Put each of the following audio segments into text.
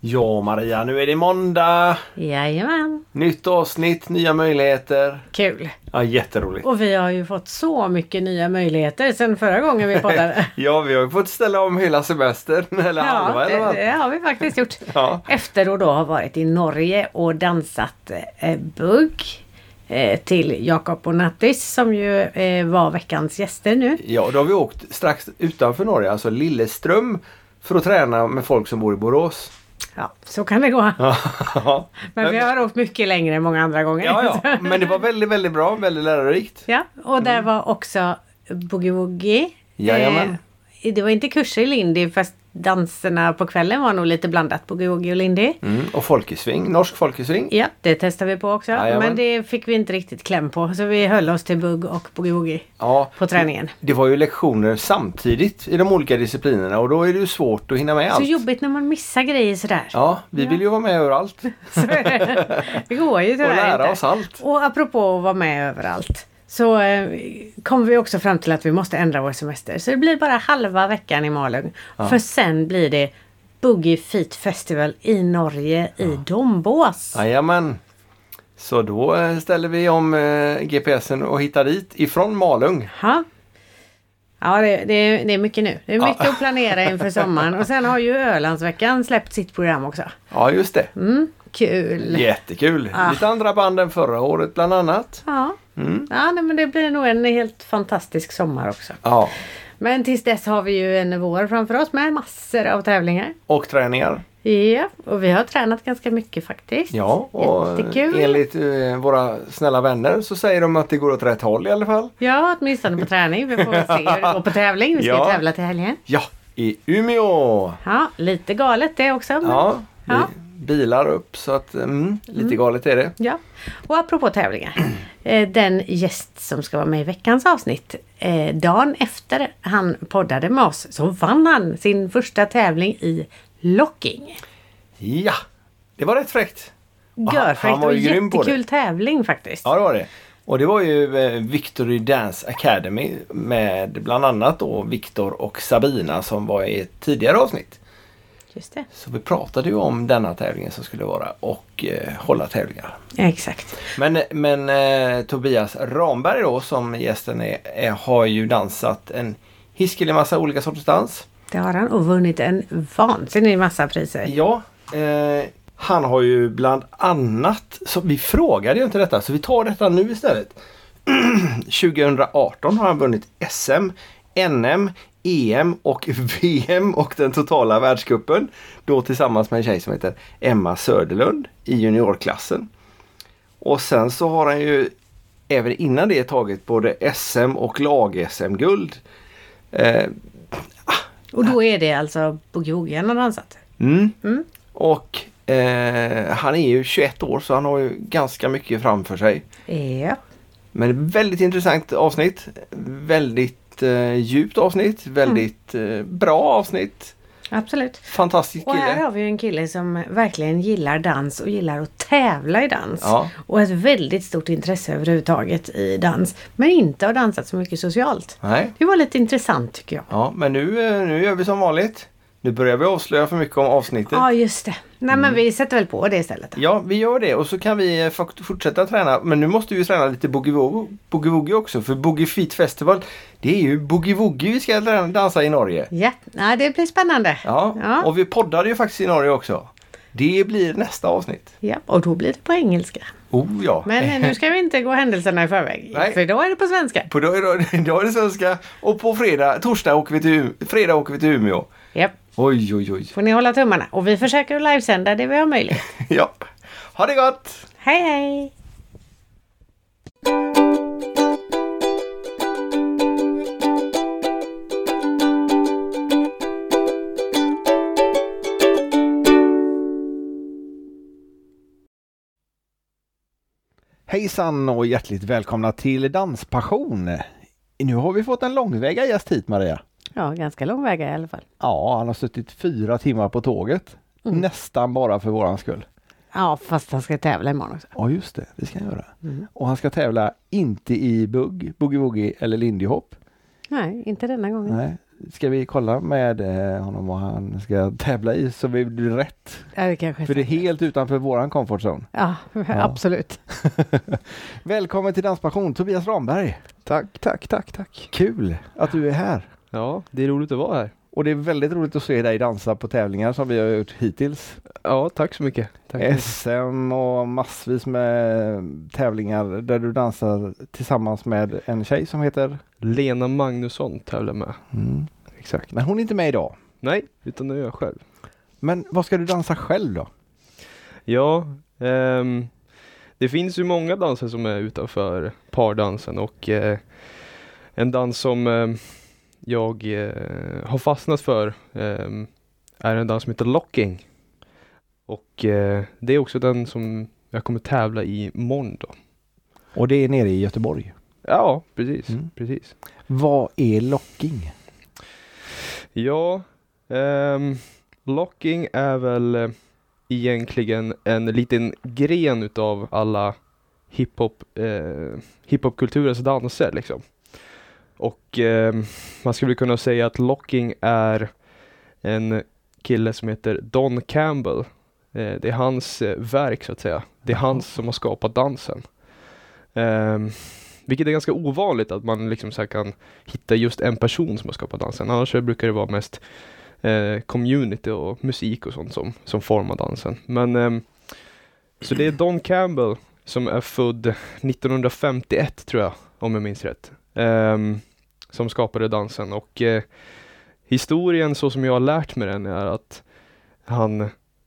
Ja Maria, nu är det måndag. Jajamän. Nytt avsnitt, nya möjligheter. Kul. Ja, jätteroligt. Och vi har ju fått så mycket nya möjligheter sedan förra gången vi poddade. Ja, vi har ju fått ställa om hela semestern. Eller halva ja, eller det, vad? det har vi faktiskt gjort. Ja. Efter att då ha varit i Norge och dansat eh, bugg eh, till Jakob och Nattis som ju eh, var veckans gäster nu. Ja, då har vi åkt strax utanför Norge, alltså Lilleström. För att träna med folk som bor i Borås. Ja, så kan det gå. Men vi har åkt mycket längre än många andra gånger. ja, ja. Men det var väldigt, väldigt bra, väldigt lärorikt. Ja, och där var också Boogie Woogie. Jajamän. Eh, det var inte kurser i Lindy fast danserna på kvällen var nog lite blandat Boogie Woogie och Lindy. Mm. Och folkesving, norsk folkesving. Ja, det testade vi på också. Jajamän. Men det fick vi inte riktigt kläm på. Så vi höll oss till bugg och boogie woogie Ja, på träningen. det var ju lektioner samtidigt i de olika disciplinerna och då är det ju svårt att hinna med Så allt. jobbigt när man missar grejer sådär. Ja, vi Ja. vill ju vara med överallt Så det. det går ju och tyvärr lära inte. oss allt. Och apropå att vara med överallt. Så eh, kom vi också fram till att vi måste ändra vår semester. Så det blir bara halva veckan i Malung. För sen blir det Boogie Feet Festival i Norge i Dombås. Jajamän. Så då eh, ställer vi om eh, GPSen och hittar dit ifrån Malung. Ja, ja det, det, är, det är mycket nu. Det är mycket att planera inför sommaren. Och sen har ju Ölandsveckan släppt sitt program också. Ja, just det. Mm, kul! Jättekul. Ah. Lite andra band än förra året bland annat. Ja, Mm. ja nej, men det blir nog en helt fantastisk sommar också. Ja, Men tills dess har vi ju en vår framför oss med massor av tävlingar. och träningar. Ja, och vi har tränat ganska mycket faktiskt. Ja, och Jättekul. enligt eh, våra snälla vänner så säger de att det går åt rätt håll i alla fall. Ja, åtminstone på träning. Vi får se hur det går på tävling. Vi ska Ja. tävla till helgen. Ja, i Umeå! Ja, lite galet det också. Men... Ja, vi Ja. Bilar upp så att mm, lite galet är det. Ja, och apropå tävlingar. Eh, Den gäst som ska vara med i veckans avsnitt. eh, Dagen efter han poddade med oss så vann han sin första tävling i locking. Ja, det var rätt fräckt. Och han- Görfräckt han var och jättekul tävling faktiskt. Ja, det var det. Och det var ju eh, Victory Dance Academy med bland annat då Victor och Sabina som var i ett tidigare avsnitt. Just det. Så vi pratade ju om denna tävlingen som skulle vara och eh, hålla tävlingar. Exakt. Men, men eh, Tobias Ramberg då som gästen är, är, har ju dansat en hiskelig massa olika sorters dans. Det har han och vunnit en vansinnig massa priser. Ja, eh, han har ju bland annat, så vi frågade ju inte detta så vi tar detta nu istället. 2018 har han vunnit SM, NM, EM och VM och den totala världscupen. Då tillsammans med en tjej som heter Emma Söderlund i juniorklassen. Och sen så har han ju även innan det tagit både SM och lag-SM-guld. Eh, Och då är det alltså boogie han har dansat. Mm. Mm. Och eh, han är ju 21 år så han har ju ganska mycket framför sig. Ja. Men väldigt intressant avsnitt. Väldigt eh, djupt avsnitt. Väldigt eh, bra avsnitt. Absolut. Fantastisk Och här kille. har vi en kille som verkligen gillar dans och gillar att tävla i dans. Ja. Och ett väldigt stort intresse överhuvudtaget i dans. Men inte har dansat så mycket socialt. Nej. Det var lite intressant tycker jag. Ja, men nu, eh, nu gör vi som vanligt. Nu börjar vi avslöja för mycket om avsnittet. Ja just det. Nej men vi sätter väl på det istället. då. Ja, vi gör det och så kan vi eh, fort- fortsätta träna. Men nu måste vi träna lite boogie-woogie boogie -woogie också. För Boogie Feet Festival, det är ju boogie-woogie vi ska dansa i Norge. Ja, ja det blir spännande. Ja, Ja. och vi poddade ju faktiskt i Norge också. Det blir nästa avsnitt. Ja, och då blir det på engelska. Oh ja. Men eh, nu ska vi inte gå händelserna i förväg. Nej. För då är det på svenska. På då, då är det svenska och på fredag, torsdag åker vi till, fredag åker vi till Umeå. Ja, Oj, oj, oj. får ni hålla tummarna. Och vi försöker att livesända det vi har möjlighet. Ja. Ha det gott! hej hej! Hejsan och hjärtligt välkomna till Danspassion. Nu har vi fått en långväga gäst hit Maria. Ja, ganska lång väg i alla fall. Ja, han har suttit fyra timmar på tåget. Mm. Nästan bara för våran skull. Ja, fast han ska tävla imorgon också. Ja, just det. Det ska han göra. Mm. Och han ska tävla inte i bugg, boogie-woogie eller lindy hop. Nej, inte denna gången. Nej. ska vi kolla med eh, honom vad han ska tävla i så vi blir rätt. Ja, det kanske För det är helt utanför våran comfort zone. Ja, absolut. Välkommen till Danspassion Tobias Ramberg. Tack, tack, tack, tack. Kul att du är här. Ja, det är roligt att vara här. Och det är väldigt roligt att se dig dansa på tävlingar som vi har gjort hittills. Ja, tack så mycket. Tack. SM och massvis med tävlingar där du dansar tillsammans med en tjej som heter Lena Magnusson tävlar med. mm. Exakt. Men hon är inte med idag. Nej, utan det är jag själv. Men vad ska du dansa själv då? Ja, ehm, det finns ju många danser som är utanför pardansen och eh, en dans som eh, jag eh, har fastnat för ehm, är en dans som heter locking. Och eh, det är också den som jag kommer tävla i då. Och det är nere i Göteborg. Ja, precis. Mm. precis. Vad är locking? Ja, ehm, locking är väl eh, egentligen en liten gren utav alla hiphop, eh, hiphopkulturens danser liksom. Och ehm, man skulle kunna säga att locking är en kille som heter Don Campbell. Eh, det är hans eh, verk så att säga. Det är hans som har skapat dansen. Ehm, vilket är ganska ovanligt att man liksom så kan hitta just en person som har skapat dansen. Annars brukar det vara mest eh, community och musik och sånt som, som formar dansen. Men ehm, så det är Don Campbell som är född 1951 tror jag, om jag minns rätt. Ehm, som skapade dansen och eh, historien så som jag har lärt mig den är att han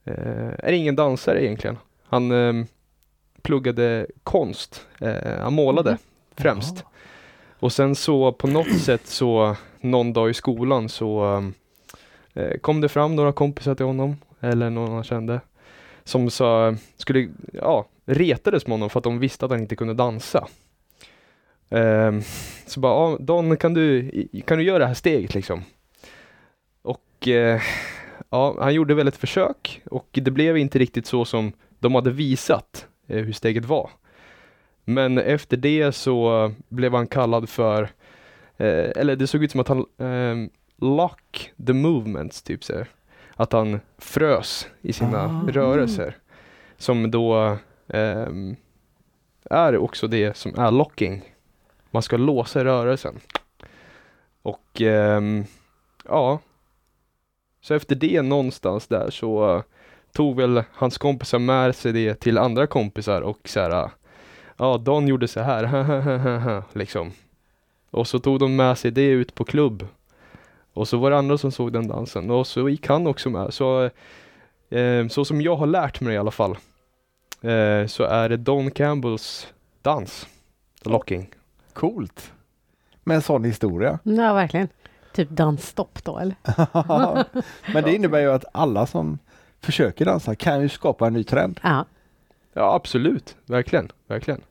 eh, är ingen dansare egentligen. Han ehm, pluggade konst. Eh, han målade Mhm. främst. Och sen så på något sätt så någon dag i skolan så kom det fram några kompisar till honom eller någon han kände som sa, skulle, ja, retades med honom för att de visste att han inte kunde dansa. Ehm, så bara, ja, Don kan du, kan du göra det här steget liksom? Och eh, ja, han gjorde väl ett försök och det blev inte riktigt så som de hade visat eh, hur steget var. Men efter det så blev han kallad för, eh, eller det såg ut som att han eh, lock the movements, typ så här. Att han frös i sina Ah. rörelser. Som då ehm, är också det som är locking. Man ska låsa rörelsen. Och eh, ja, så efter det någonstans där så tog väl hans kompisar med sig det till andra kompisar och så här Ja, Don gjorde så här, liksom. Och så tog de med sig det ut på klubb. Och så var det andra som såg den dansen och så gick han också med. Så, eh, så som jag har lärt mig i alla fall, eh, så är det Don Campbells dans, locking. Coolt. Med en sån historia. Ja, verkligen. Typ dansstopp då eller? Men det innebär ju att alla som försöker dansa kan ju skapa en ny trend. Ja. Ja, absolut, verkligen, verkligen.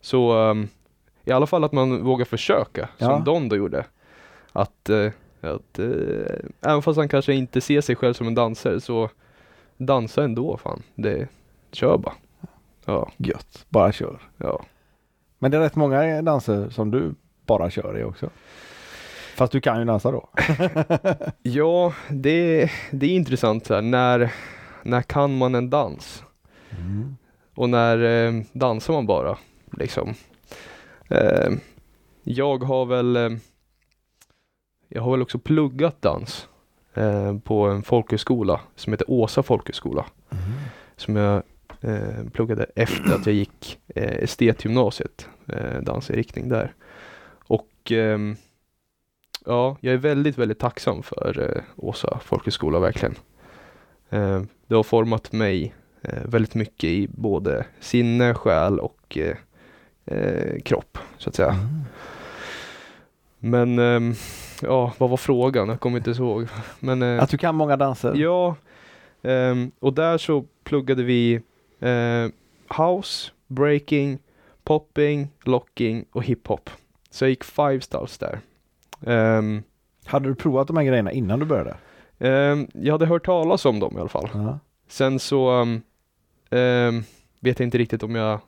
Så ehm, i alla fall att man vågar försöka, Ja. som Don då gjorde. Att, eh, att eh, även fast han kanske inte ser sig själv som en dansare så dansa ändå fan. Det, kör bara. Ja, Gött, bara kör. ja. Men det är rätt många danser som du bara kör i också. Fast du kan ju dansa då. Ja, det, det är intressant så här. När, när kan man en dans? Och när eh, dansar man bara? Liksom. Eh, jag har väl eh, Jag har väl också pluggat dans eh, på en folkhögskola som heter Åsa folkhögskola. Som jag eh, pluggade efter att jag gick eh, estetgymnasiet, eh, dansinriktning där. Och ehm, ja, jag är väldigt, väldigt tacksam för eh, Åsa folkhögskola verkligen. Eh, det har format mig eh, väldigt mycket i både sinne, själ och eh, eh, kropp så att säga. Mm. Men ehm, ja, vad var frågan? Jag kommer inte ihåg. Men, eh, Att du kan många danser. Ja, ehm, och där så pluggade vi eh, house, breaking, popping, locking och hiphop. Så jag gick five styles där. Ehm, Hade du provat de här grejerna innan du började? ehm, jag hade hört talas om dem i alla fall. Ja. Sen så ehm, vet jag inte riktigt om jag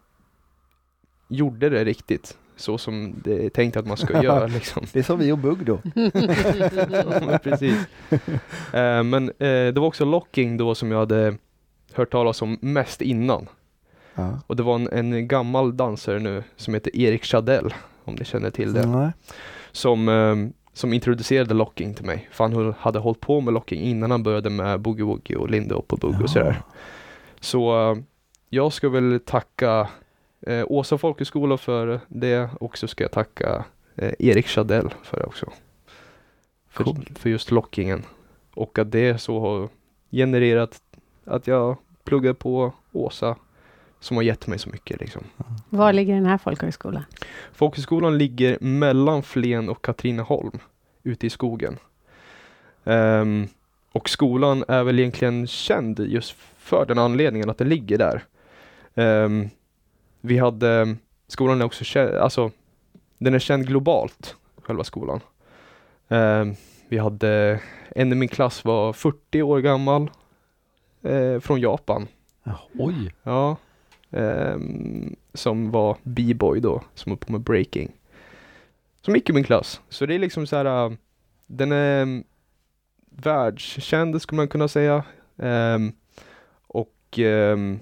gjorde det riktigt. så som det är tänkt att man ska göra liksom. Det är som vi och Bugg då. Ja, precis. Eh, men eh, det var också locking då som jag hade hört talas om mest innan. Ja. Och det var en, en gammal dansare nu som heter Erik Chadell, om ni känner till det. Nej. Som, eh, som introducerade locking till mig. För han hade hållit på med locking innan han började med boogie woogie och lindy hop och bugg och sådär. Så eh, jag ska väl tacka eh, Åsa folkhögskola för det och så ska jag tacka eh, Erik Chadell för det också. För, Coolt. för just lockingen. Och att det så har genererat att jag pluggar på Åsa som har gett mig så mycket liksom. Var ligger den här folkhögskolan? Folkhögskolan ligger mellan Flen och Katrineholm ute i skogen. Ehm, och skolan är väl egentligen känd just för den anledningen att den ligger där. Ehm, vi hade, skolan är också känd, alltså den är känd globalt, själva skolan. Ehm, vi hade, en i min klass var 40 år gammal, eh, från Japan. Ja, oj. Ja. Ehm, som var b-boy då, som höll på med breaking. Som gick i min klass. Så det är liksom så här, äh, den är um, världskänd skulle man kunna säga. Ehm, och ehm,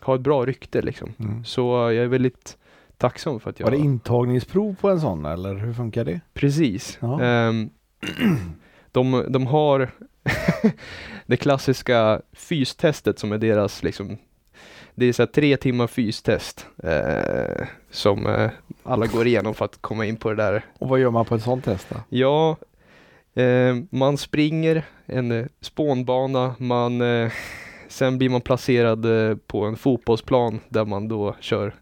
har ett bra rykte liksom. Mm. Så jag är väldigt tacksam för att jag... Var det intagningsprov på en sån eller hur funkar det? Precis. Ehm, de, de har det klassiska fystestet som är deras liksom det är så tre timmar fystest eh, som eh, alla går igenom för att komma in på det där. Och vad gör man på ett sånt test då? Ja, eh, man springer en eh, spånbana, man, eh, sen blir man placerad eh, på en fotbollsplan där man då kör,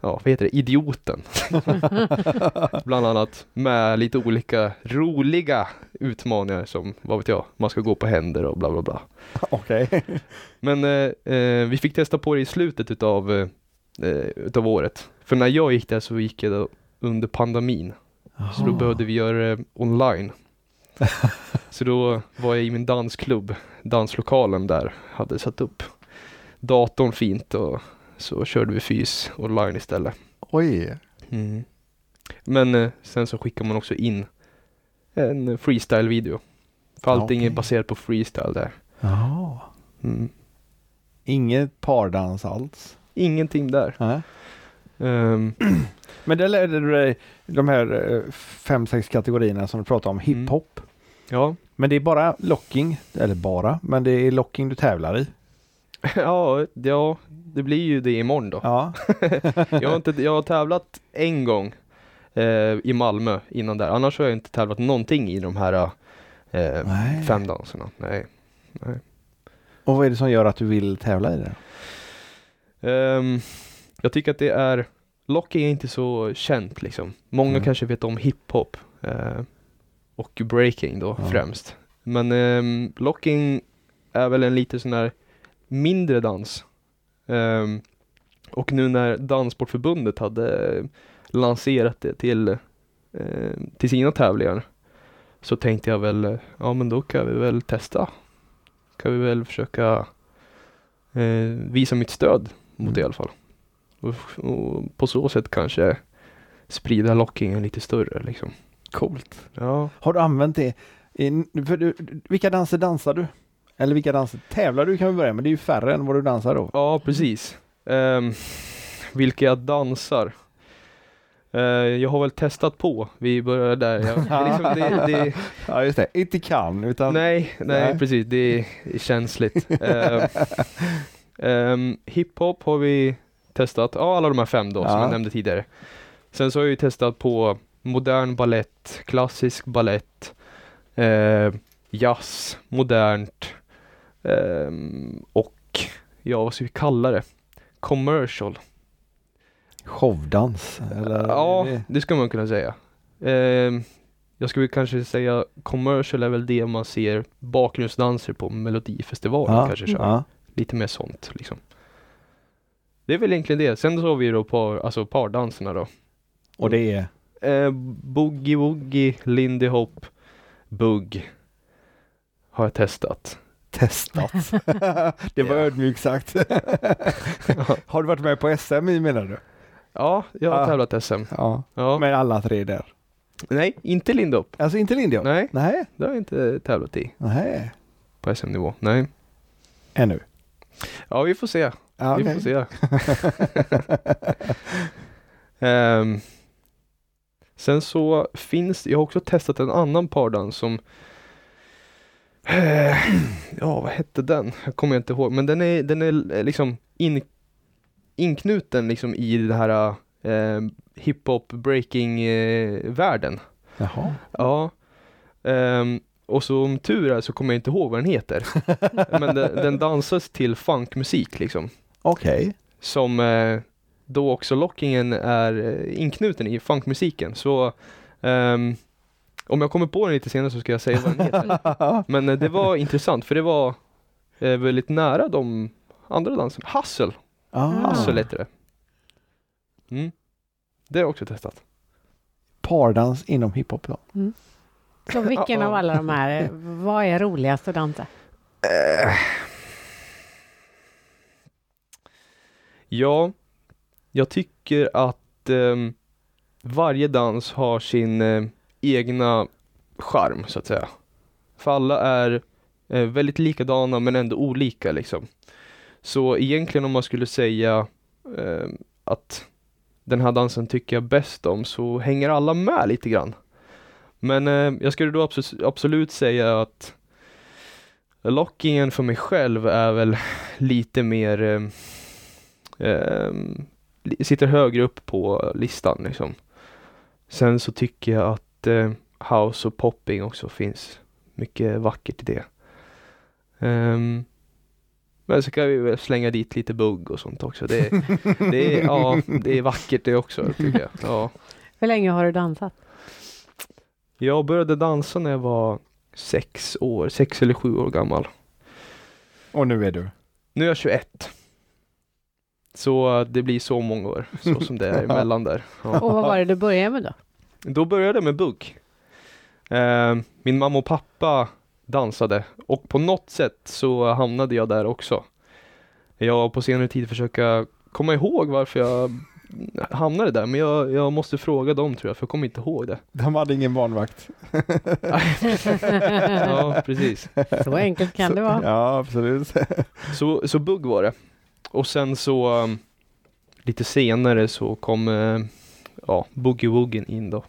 ja vad heter det, idioten. Bland annat med lite olika roliga utmaningar som, vad vet jag, man ska gå på händer och bla bla bla. Okej. Men eh, eh, vi fick testa på det i slutet utav, eh, utav året. För när jag gick där så gick jag då under pandemin. Så då behövde vi göra det online. så då var jag i min dansklubb, danslokalen där, hade satt upp datorn fint och så körde vi fys online istället. Oj. Mm. Men eh, sen så skickar man också in en freestyle-video. För allting är Okej. baserat på freestyle där. Jaha. Mm. Inget pardans alls? Ingenting där. Nej. Ehm, Men det lärde du dig de här eh, fem, sex kategorierna som du pratade om, hiphop. ja. Men det är bara locking, eller bara, men det är locking du tävlar i. ja, ja, det blir ju det imorgon då. Ja. Jag har, inte, jag har tävlat en gång eh, i Malmö innan där. Annars har jag inte tävlat någonting i de här eh, Nej. fem danserna. Nej. Och vad är det som gör att du vill tävla i det? Ehm, jag tycker att det är, locking är inte så känt liksom. Många Mm. kanske vet om hiphop eh, och breaking då Ja. främst. Men ehm, locking är väl en lite sån här mindre dans. Ehm, och nu när Danssportförbundet hade lanserat det till, eh, till sina tävlingar så tänkte jag väl, ja men då kan vi väl testa. Kan vi väl försöka eh, visa mitt stöd mot det i Mm. alla fall. Och, och på så sätt kanske sprida lockingen lite större liksom. Coolt. Ja, Har du använt det? I, för du, vilka danser dansar du? Eller vilka danser tävlar du kan vi börja med? Det är ju färre än vad du dansar då. ja precis. Um, vilka jag dansar. Eh, jag har väl testat på, vi börjar där. Jag, liksom, det, det, Ja just det, inte kan utan nej, nej, Nej. precis, det är känsligt. Uh, um, hiphop har vi testat, ja alla de här fem då som Ja. jag nämnde tidigare. Sen så har jag ju testat på modern ballett, klassisk ballett, eh, jazz, modernt ehm, och ja, vad ska vi kalla det? Commercial. showdans. Eller ja, det- det ska man kunna säga. Ehm, jag skulle kanske säga commercial är väl det man ser bakgrundsdanser på Melodifestivalen ja, kanske ja. Lite mer sånt liksom. Det är väl egentligen det. Sen så har vi då par, alltså pardanserna då. Och det är Eh, boogie woogie, lindy hop, bugg har jag testat. Testat. det var Ja. ödmjukt sagt. Har du varit med på SM i menar du? Ja, jag har Ah. tävlat SM. Ja. Ja. Med alla tre där. Nej, inte Lindop. Alltså inte Lindjo? Nej, Nej. det har jag inte tävlat i Nej. på SM-nivå. Nej. Ännu. Ja, vi får se. Ja, Vi okej. får se. Ehm, sen så finns jag har också testat en annan pardans som Ja, vad hette den? Jag kommer inte ihåg. Men den är, den är eh, liksom in, inknuten liksom i det här eh, hiphop breaking eh. Jaha. Ja. Ehm, och så om tur är så kommer jag inte ihåg vad den heter. Men den, den dansas till funkmusik liksom. Okej. Som eh, då också lockingen är eh, inknuten i funkmusiken. Så ehm, om jag kommer på den lite senare så ska jag säga vad den heter. Men eh, det var intressant för det var eh, väldigt nära de andra danserna. Hustle, Ah. Hustle heter det. Mm. Det har jag också testat. Pardans inom hiphop då? Så vilken av alla de här, eh, vad är roligast att dansa? Ja, jag tycker att ehm, varje dans har sin eh, egna charm så att säga. För alla är eh, väldigt likadana men ändå olika liksom. Så egentligen om man skulle säga eh, att den här dansen tycker jag bäst om så hänger alla med lite grann. Men eh, jag skulle då abso- absolut säga att lockingen för mig själv är väl lite mer eh, sitter högre upp på listan liksom. Sen så tycker jag att eh, house och popping också finns mycket vackert i det. Ehm, men så kan vi väl slänga dit lite bugg och sånt också. Det, det, är, ja, det är vackert det också tycker jag. Ja. Hur länge har du dansat? Jag började dansa när jag var sex år, sex eller sju år gammal. Och nu är du? Nu är jag 21. Så det blir så många år, så som det är emellan där. Ja. Och vad var det du började med då? Då började jag med bugg. Eh, min mamma och pappa dansade och på något sätt så hamnade jag där också. Jag har på senare tid försöka komma ihåg varför jag hamnade där men jag, jag måste fråga dem tror jag för jag kommer inte ihåg det. De hade ingen barnvakt. Ja precis. Så enkelt kan det vara. Ja, absolut. Så, så bugg var det. Och sen så um, lite senare så kom uh, ja, boogie-woogien in då.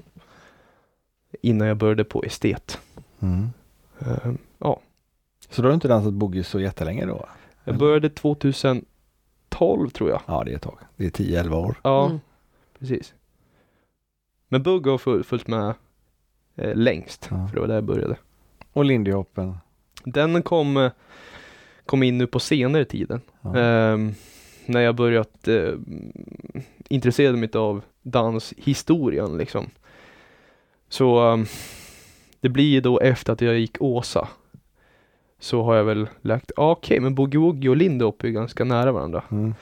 Innan jag började på estet. Mm. Eh, ja, Så då har du inte dansat boogie så jättelänge då? jag började 2012 tror jag. Ja, det är ett tag. Det är 10-11 år. Ja, Mm. precis. Men bugg har full, följt med eh, längst. Ja. För det var där jag började. Och lindy hoppen. Den kom, eh, kom in nu på senare tiden. Ja. Ehm, när jag börjat eh, intressera mig av danshistorien liksom. Så ehm, det blir då efter att jag gick Åsa. Så har jag väl lagt, ah, okej men boogie woogie och Lindop är ganska nära varandra. Mm.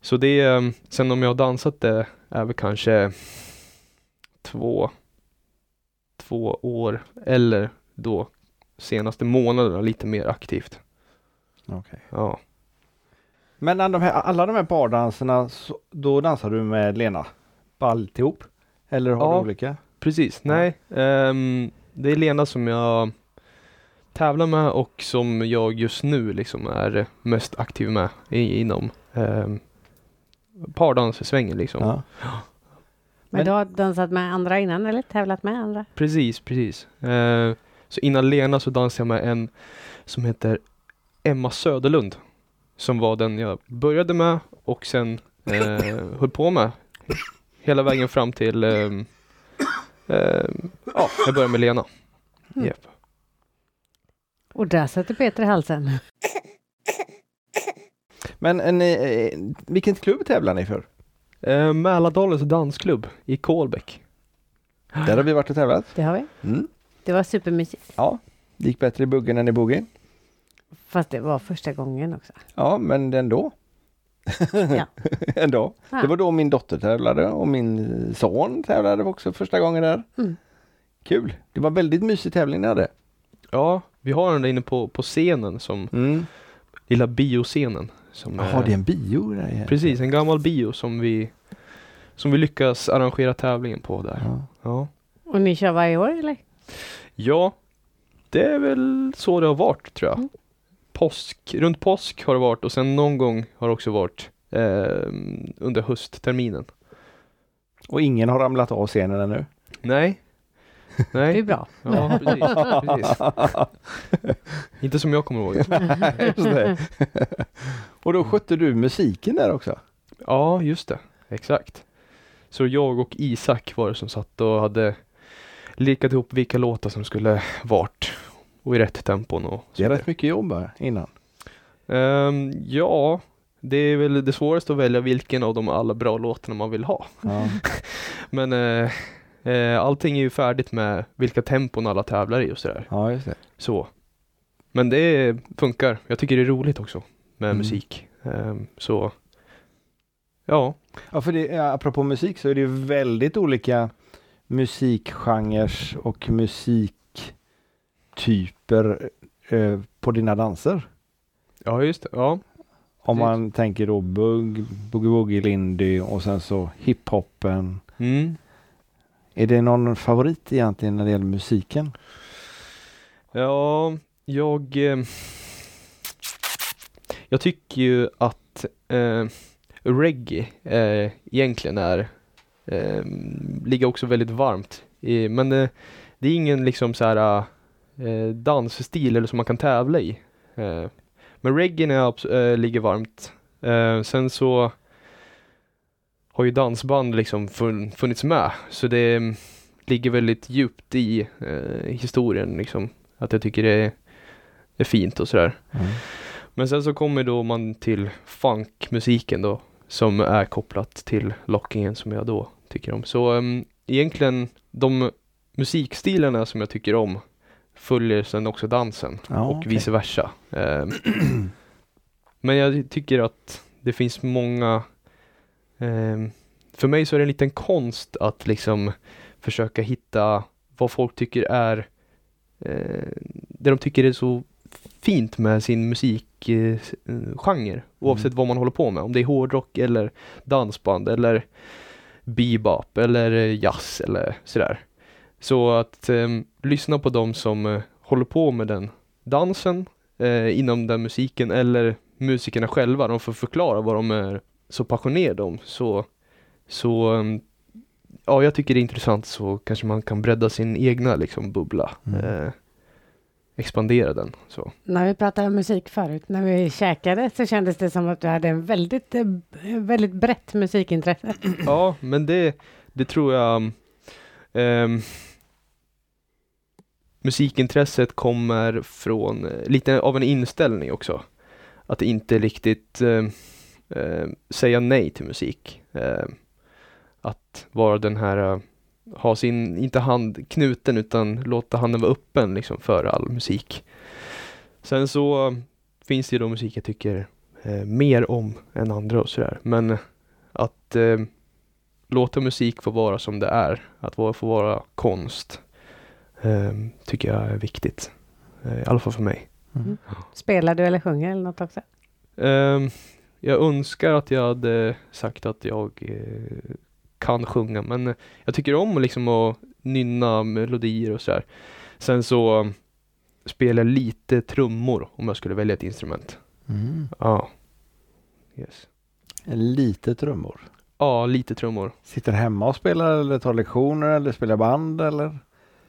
Så det, ehm, sen om jag har dansat det är väl kanske två, två år eller då senaste månaderna lite mer aktivt. Okej. Ja. Men de här, alla de här pardanserna, så, då dansar du med Lena? På alltihop? Eller har Ja. du olika? Precis, Ja. nej. ehm, det är Lena som jag tävlar med och som jag just nu liksom är mest aktiv med i, inom um, pardanssvängen liksom. Ja. Men du har dansat med andra innan eller tävlat med andra? Precis, precis. Eh, så innan Lena så dansade jag med en som heter Emma Söderlund. Som var den jag började med och sen eh, höll på med hela vägen fram till ehm, ehm, Ja, jag började med Lena. Mm. Japp. Och där sätter Peter i halsen. Men en, eh, vilken klubb tävlar ni för? Eh, Mälardalens dansklubb i Kolbäck. Där har vi varit och tävlat. Det har vi. Mm. Det var supermysigt. Ja, det gick bättre i buggen än i boogie. Fast det var första gången också. Ja, men ändå. Ja. ändå. Ja. Det var då min dotter tävlade och min son tävlade också första gången där. Mm. Kul! Det var väldigt mysig tävling ni hade. Ja, vi har den där inne på, på scenen som Mm. lilla bioscenen. Jaha, det är en bio där. Precis, en gammal bio som vi som vi lyckas arrangera tävlingen på där. Ja. Ja. Och ni kör varje år eller? ja, det är väl så det har varit tror jag. Mm. Påsk, runt påsk har det varit och sen någon gång har det också varit eh, under höstterminen. Och ingen har ramlat av scenen ännu. Nej. Det är Nej. bra. Ja, precis, precis. Inte som jag kommer ihåg. Och då skötte du musiken där också? Ja, just det. Exakt. Så jag och Isak var det som satt och hade likat ihop vilka låtar som skulle vart och i rätt tempon och Det är rätt mycket jobb här innan. Ehm, Ja, det är väl det svåraste att välja vilken av de alla bra låtarna man vill ha. Ja. Men eh, eh, allting är ju färdigt med vilka tempon alla tävlar i och sådär. ja, just det. Så. Men det funkar. Jag tycker det är roligt också med Mm. musik. Ehm, så ja, Ja, för det, apropå musik så är det ju väldigt olika musikgenrer och musiktyper eh, på dina danser. ja just det. Ja. Om Precis. man tänker då bugg, boogie woogie lindy och sen så hiphopen. Mm. Är det någon favorit egentligen när det gäller musiken? Ja, jag eh, Jag tycker ju att eh, reggae eh, egentligen är eh, ligger också väldigt varmt i, men eh, det är ingen liksom så här eh, dansstil eller som man kan tävla i. Eh, men reggae är eh, ligger varmt. Eh, sen så har ju dansband liksom fun- funnits med så det mm, ligger väldigt djupt i eh, historien liksom. Att jag tycker det är, är fint och sådär. Men sen så kommer då man till funkmusiken då som är kopplat till lockingen som jag då tycker om. Så um, egentligen de musikstilarna som jag tycker om följer sen också dansen Ja, och okej. vice versa. Ehm, men jag tycker att det finns många ehm, för mig så är det en liten konst att liksom försöka hitta vad folk tycker är eh, det de tycker är så fint med sin musikgenre eh, genre, oavsett vad man håller på med. Om det är hårdrock eller dansband eller bebop eller eh, jazz eller sådär. Så att eh, lyssna på dem som eh, håller på med den dansen eh, inom den musiken eller musikerna själva, de får förklara vad de är så passionerade om. Så, så eh, ja, jag tycker det är intressant så kanske man kan bredda sin egna liksom bubbla. Mm. Eh, expandera den. Så. När vi pratade om musik förut, när vi käkade så kändes det som att du hade en väldigt, eh, väldigt brett musikintresse. Ja, men det, det tror jag ehm, Musikintresset kommer från eh, lite av en inställning också. Att inte riktigt eh, eh, säga nej till musik. Eh, att vara den här, eh, ha sin, inte hand knuten utan låta handen vara öppen liksom för all musik. Sen så finns det ju då musik jag tycker eh, mer om än andra och sådär. Men att eh, låta musik få vara som det är, att få vara konst, tycker jag är viktigt. Eh, I alla fall för mig. Mm. Spelar du eller sjunger eller något också? Ehm, jag önskar att jag hade sagt att jag eh, kan sjunga, men jag tycker om liksom att nynna melodier och sådär. Sen så spelar jag lite trummor om jag skulle välja ett instrument. Mm. Ja. Yes. Lite trummor. Ja, lite trummor. Sitter hemma och spelar eller tar lektioner eller spelar band eller?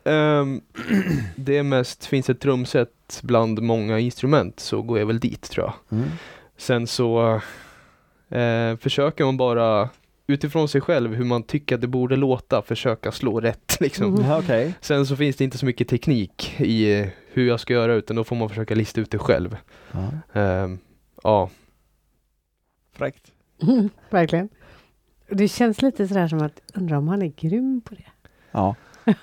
Ehm, det är mest, finns ett trumset bland många instrument så går jag väl dit tror jag. Mm. Sen så eh, försöker man bara utifrån sig själv hur man tycker att det borde låta försöka slå rätt liksom. Ja, Okej. Sen så finns det inte så mycket teknik i eh, hur jag ska göra utan då får man försöka lista ut det själv. Ja. Ehm, ja, Fräckt. Verkligen. Det känns lite sådär som att, undrar om han är grym på det? Ja,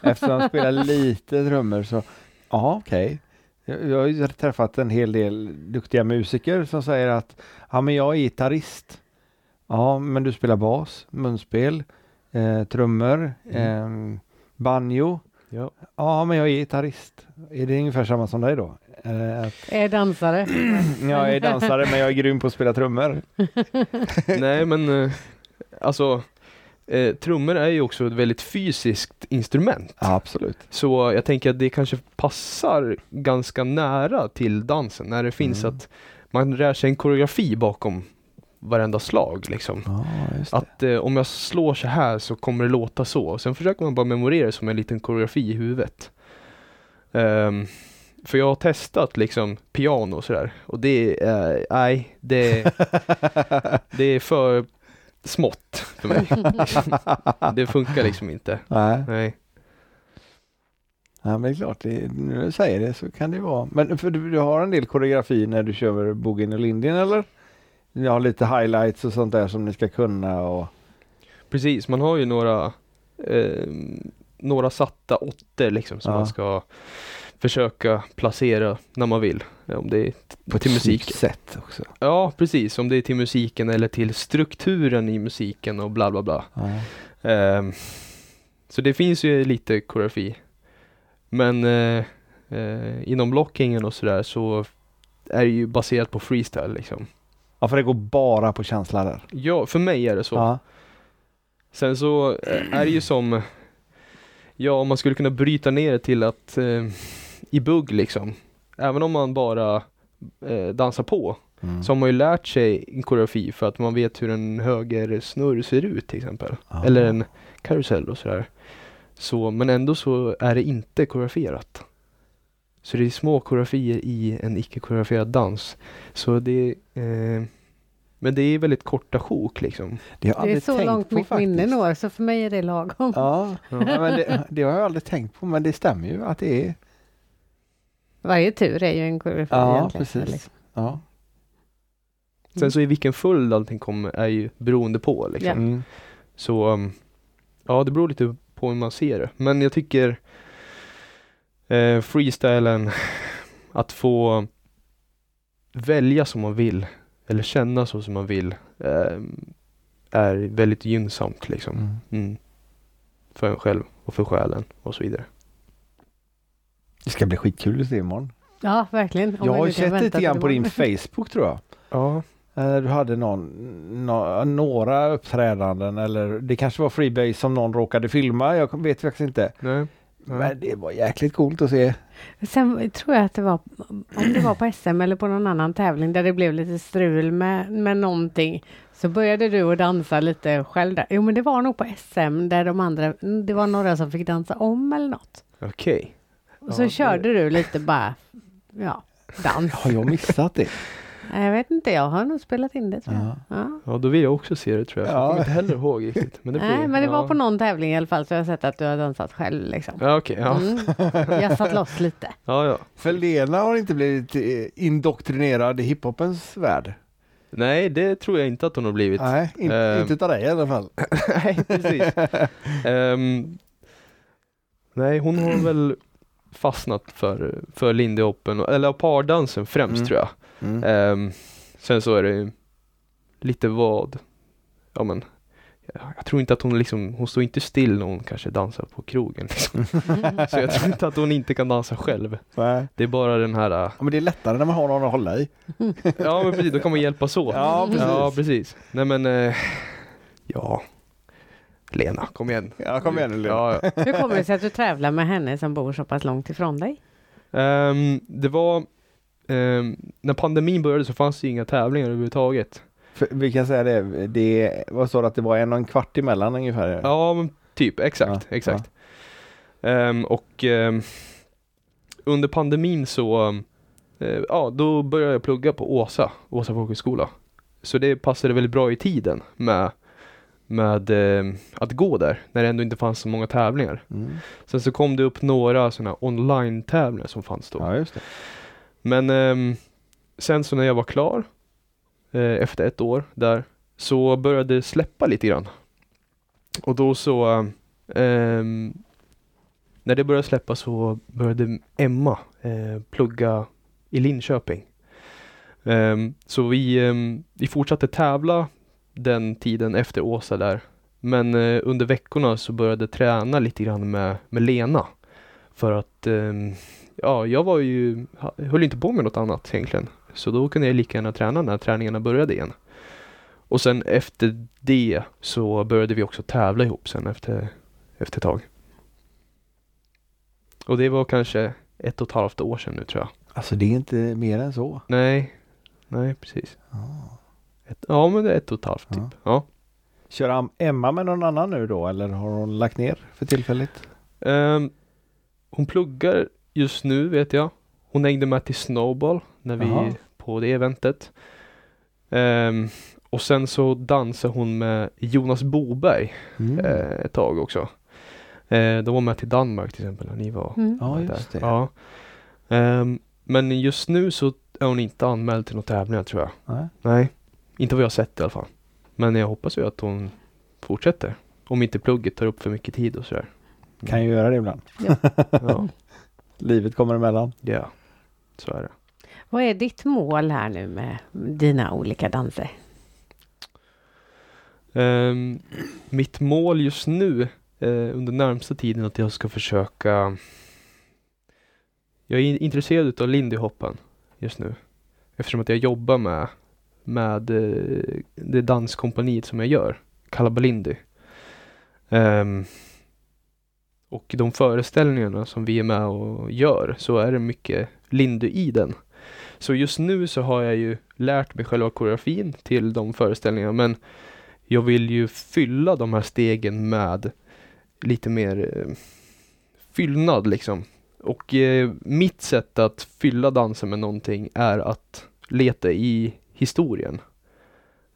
eftersom han spelar lite trummor så, ja okej. Jag, jag har ju träffat en hel del duktiga musiker som säger att, ja men jag är gitarrist. Ja, men du spelar bas, munspel, eh, trummor, eh, banjo. ja. Ja, men jag är gitarrist. Är det ungefär samma som dig då? Eh, att, Är dansare? jag är dansare men jag är grym på att spela trummor. Nej men eh, alltså eh, trummor är ju också ett väldigt fysiskt instrument. Ja, absolut. Så jag tänker att det kanske passar ganska nära till dansen när det finns Mm. att man lär sig en koreografi bakom varenda slag liksom. Det. Att eh, om jag slår så här så kommer det låta så. Sen försöker man bara memorera det som en liten koreografi i huvudet. Ehm, för jag har testat liksom piano och sådär och det är, nej, det, det är för smått för mig. det funkar liksom inte. Nej. Nej. Ja, men det är klart, det, när du säger det så kan det vara. Men för du, du har en del koreografi när du kör Boogie och Lindin eller? Ni har lite highlights och sånt där som ni ska kunna och... Precis, man har ju några eh, några satta åttor liksom som Ja. man ska försöka placera när man vill. Om det är På till musiken. sätt också. Ja, precis. Om det är till musiken eller till strukturen i musiken och bla bla bla. Ja. Ehm, så det finns ju lite koreografi. Men eh, eh, inom blockingen och sådär så är det ju baserat på freestyle liksom. ja, för det går bara på känsla där. Ja, för mig är det så. Ja. Sen så eh, är det ju som, ja om man skulle kunna bryta ner det till att eh, i bugg liksom, även om man bara eh, dansar på, Mm. så har man ju lärt sig en koreografi för att man vet hur en höger snurr ser ut till exempel. Ja. Eller en karusell och sådär. Så, men ändå så är det inte koreograferat. Så det är små koreografier i en icke koreograferad dans. Så det eh, men det är väldigt korta sjok liksom. Det, har jag Det är aldrig så tänkt långt på mitt faktiskt. minne når, så för mig är det lagom. Ja, ja. men det, det har jag aldrig tänkt på men det stämmer ju att det är. Varje tur är ju en koreografi Ja, egentligen. precis. Liksom. Ja. Sen så i vilken följd allting kommer är ju beroende på liksom. Ja. Mm. Så um, ja, det beror lite på hur man ser det. Men jag tycker eh, freestylen, att få välja som man vill eller känna så som man vill eh, är väldigt gynnsamt liksom. Mm. Mm. För en själv och för själen och så vidare. Det ska bli skitkul att se imorgon. Ja, verkligen. Om Jag har sett lite grann på din Facebook tror jag. Ja, Eh, Du hade någon, nå- några uppträdanden eller det kanske var Freebase som någon råkade filma. Jag vet faktiskt inte. nej. Men det var jäkligt coolt att se. Sen tror jag att det var, om det var på SM eller på någon annan tävling där det blev lite strul med, med någonting. Så började du att dansa lite själv där. Jo men det var nog på SM där de andra, det var några som fick dansa om eller något. Okej. Och så Ja, det- körde du lite bara, ja, dans. Har jag missat det? Nej, Jag vet inte, jag har nog spelat in det tror jag. Ja. Ja. Ja, då vill jag också se det tror jag. Ja. Jag kommer inte heller ihåg riktigt. Men det Nej, blir- men det ja. var på någon tävling i alla fall så jag har sett att du har dansat själv liksom. Ja, okej. ja. Mm. Jag satt loss lite. ja, ja. För Lena har inte blivit eh, indoktrinerad i hiphopens värld. Nej, det tror jag inte att hon har blivit. Nej, in, Eh. inte utav dig i alla fall. Nej, precis. Ehm, nej, hon har väl fastnat för, för Lindy Hoppen, eller pardansen främst Mm. tror jag. Mm. Ehm, sen så är det lite vad, ja men jag, tror inte att hon liksom, hon står inte still när hon kanske dansar på krogen. Liksom. Så jag tror inte att hon inte kan dansa själv. Nej. Det är bara den här, Ja, men det är lättare när man har någon att hålla i. ja men precis, då kan man hjälpas åt. Ja, precis. Ja, precis. Nej men, eh, ja. Lena, kom igen. Ja, kom igen nu Lena. Ja, ja. Hur kommer det sig att du tävlar med henne som bor så pass långt ifrån dig? Ehm, det var, ehm, när pandemin började så fanns det inga tävlingar överhuvudtaget. För, vi kan säga det, det sa du att det var en och en kvart emellan ungefär? Ja, men typ, exakt, Ja, exakt. Ehm, och under pandemin så, eh, ja, då började jag plugga på Åsa, Åsa folkhögskola. Så det passade väldigt bra i tiden med, med ehm, att gå där, när det ändå inte fanns så många tävlingar. Mm. Sen så kom det upp några sådana online-tävlingar som fanns då. Ja. Men ehm, sen så när jag var klar eh, efter ett år där så började det släppa lite grann. Och då så ehm, när det började släppa så började Emma eh, plugga i Linköping. Ehm, så vi, ehm, vi fortsatte tävla den tiden efter Åsa där. Men eh, under veckorna så började jag träna lite grann med, med Lena. För att ehm, ja, jag var ju, höll inte på med något annat egentligen. Så då kunde jag lika gärna träna när träningarna började igen. Och sen efter det så började vi också tävla ihop sen efter, efter ett tag. Och det var kanske ett och ett halvt år sedan nu tror jag. Alltså det är inte mer än så. Nej, nej precis. Ett, ja men det är ett och ett halvt Ja. typ. Ja. Kör Emma med någon annan nu då eller har hon lagt ner för tillfället? Ehm, hon pluggar just nu vet jag. Hon hängde med till Snowball när vi Jaha. på det eventet. Ehm, och sen så dansar hon med Jonas Boberg Mm. eh, ett tag också. Eh, de var med till Danmark till exempel när ni var Mm. Ja där. just det. Ja. Ehm, men just nu så är hon inte anmäld till några tävlingar tror jag. Nej. Nej, inte vad jag har sett i alla fall. Men jag hoppas ju att hon fortsätter. Om inte plugget tar upp för mycket tid och sådär. Kan ju göra det ibland. Ja, Livet kommer emellan. ja. så är det. Vad är ditt mål här nu med dina olika danser? Ehm, mitt mål just nu eh, under närmsta tiden är att jag ska försöka Jag är in- intresserad av lindy hoppen just nu. Eftersom att jag jobbar med med eh, det danskompaniet som jag gör, Kalabalindy. Um, ehm, och de föreställningarna som vi är med och gör så är det mycket lindy i den. Så just nu så har jag ju lärt mig själva koreografin till de föreställningarna men jag vill ju fylla de här stegen med lite mer eh, fyllnad liksom. Och eh, mitt sätt att fylla dansen med någonting är att leta i historien.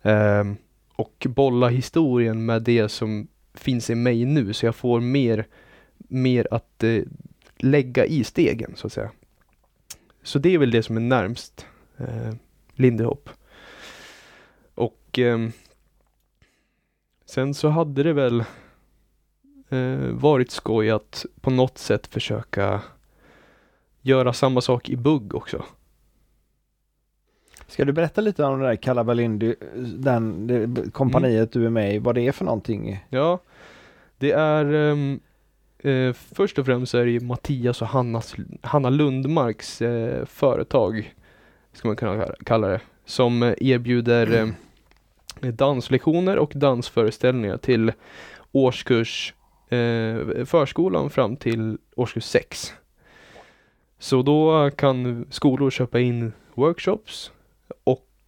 Um, och bolla historien med det som finns i mig nu så jag får mer, mer att eh, lägga i stegen så att säga. Så det är väl det som är närmst eh, Lindy Hop. Och ehm, Sen så hade det väl eh, varit skoj att på något sätt försöka göra samma sak i bugg också. Ska du berätta lite om det där Kalabalindy, den det, kompaniet du är med i, vad det är för någonting? Ja, det är um, eh, först och främst så är det ju Mattias och Hannas, Hanna Lundmarks eh, företag, ska man kunna kalla det, som erbjuder erbjuder eh, danslektioner och dansföreställningar till årskurs eh, förskolan fram till årskurs 6. Så då kan skolor köpa in workshops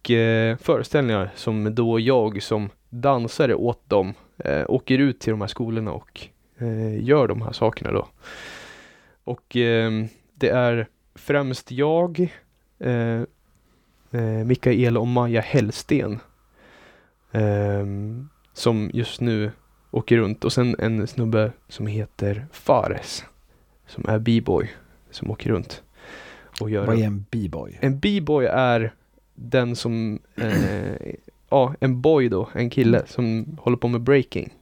och eh, föreställningar som då jag som dansare åt dem eh, åker ut till de här skolorna och eh, gör de här sakerna då. Och eh, det är främst jag, eh, eh, Mikael och Maja Hellsten ehm, som just nu åker runt och sen en snubbe som heter Fares som är b-boy som åker runt och gör Vad är en b-boy? en b-boy är den som, eh, ja en boy då, en kille som håller på med breaking.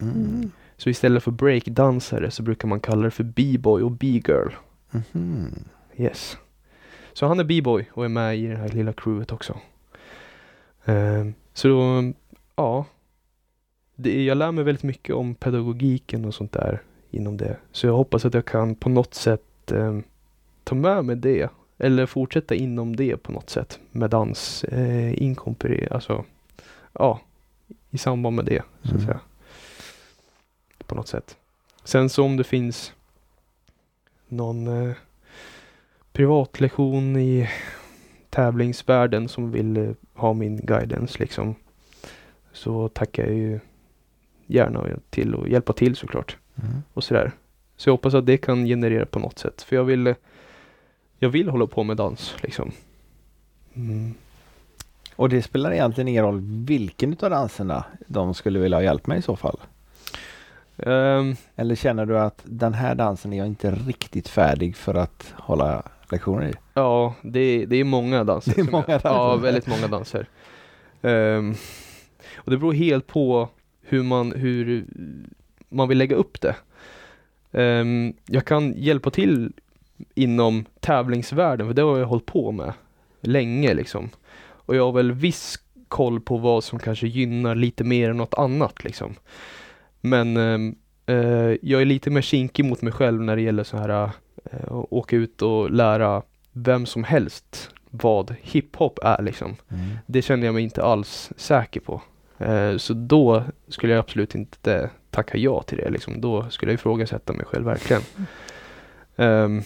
Mm. Så istället för breakdansare så brukar man kalla det för b-boy och b-girl. Mhm. Yes. Så han är b-boy och är med i det här lilla crewet också. Ehm, så då, ja. Det, jag lär mig väldigt mycket om pedagogiken och sånt där inom det. Så jag hoppas att jag kan på något sätt ehm, ta med mig det. Eller fortsätta inom det på något sätt. Med dans, eh, inkorporera, alltså ja, i samband med det så att Mm. säga. På något sätt. Sen så om det finns någon eh, privatlektion i tävlingsvärlden som vill eh, ha min guidance liksom. Så tackar jag ju gärna till och hjälpa till såklart. Mm. Och sådär. Så jag hoppas att det kan generera på något sätt. För jag vill eh, Jag vill hålla på med dans liksom. Mm. Och det spelar egentligen ingen roll vilken utav danserna de skulle vilja ha hjälp med i så fall? Ehm, Eller känner du att den här dansen är jag inte riktigt färdig för att hålla lektioner i? Ja, det, det är många danser. Det är många danser. Ja, väldigt många danser. Ehm, och det beror helt på hur man, hur man vill lägga upp det. Ehm, jag kan hjälpa till inom tävlingsvärlden, för det har jag hållit på med länge liksom. Och jag har väl viss koll på vad som kanske gynnar lite mer än något annat liksom. Men ehm, eh, jag är lite mer kinkig mot mig själv när det gäller så här eh, att åka ut och lära vem som helst vad hiphop är liksom. Mm. Det kände jag mig inte alls säker på. Eh, så då skulle jag absolut inte tacka ja till det. Liksom. Då skulle jag ifrågasätta mig själv verkligen. Ehm,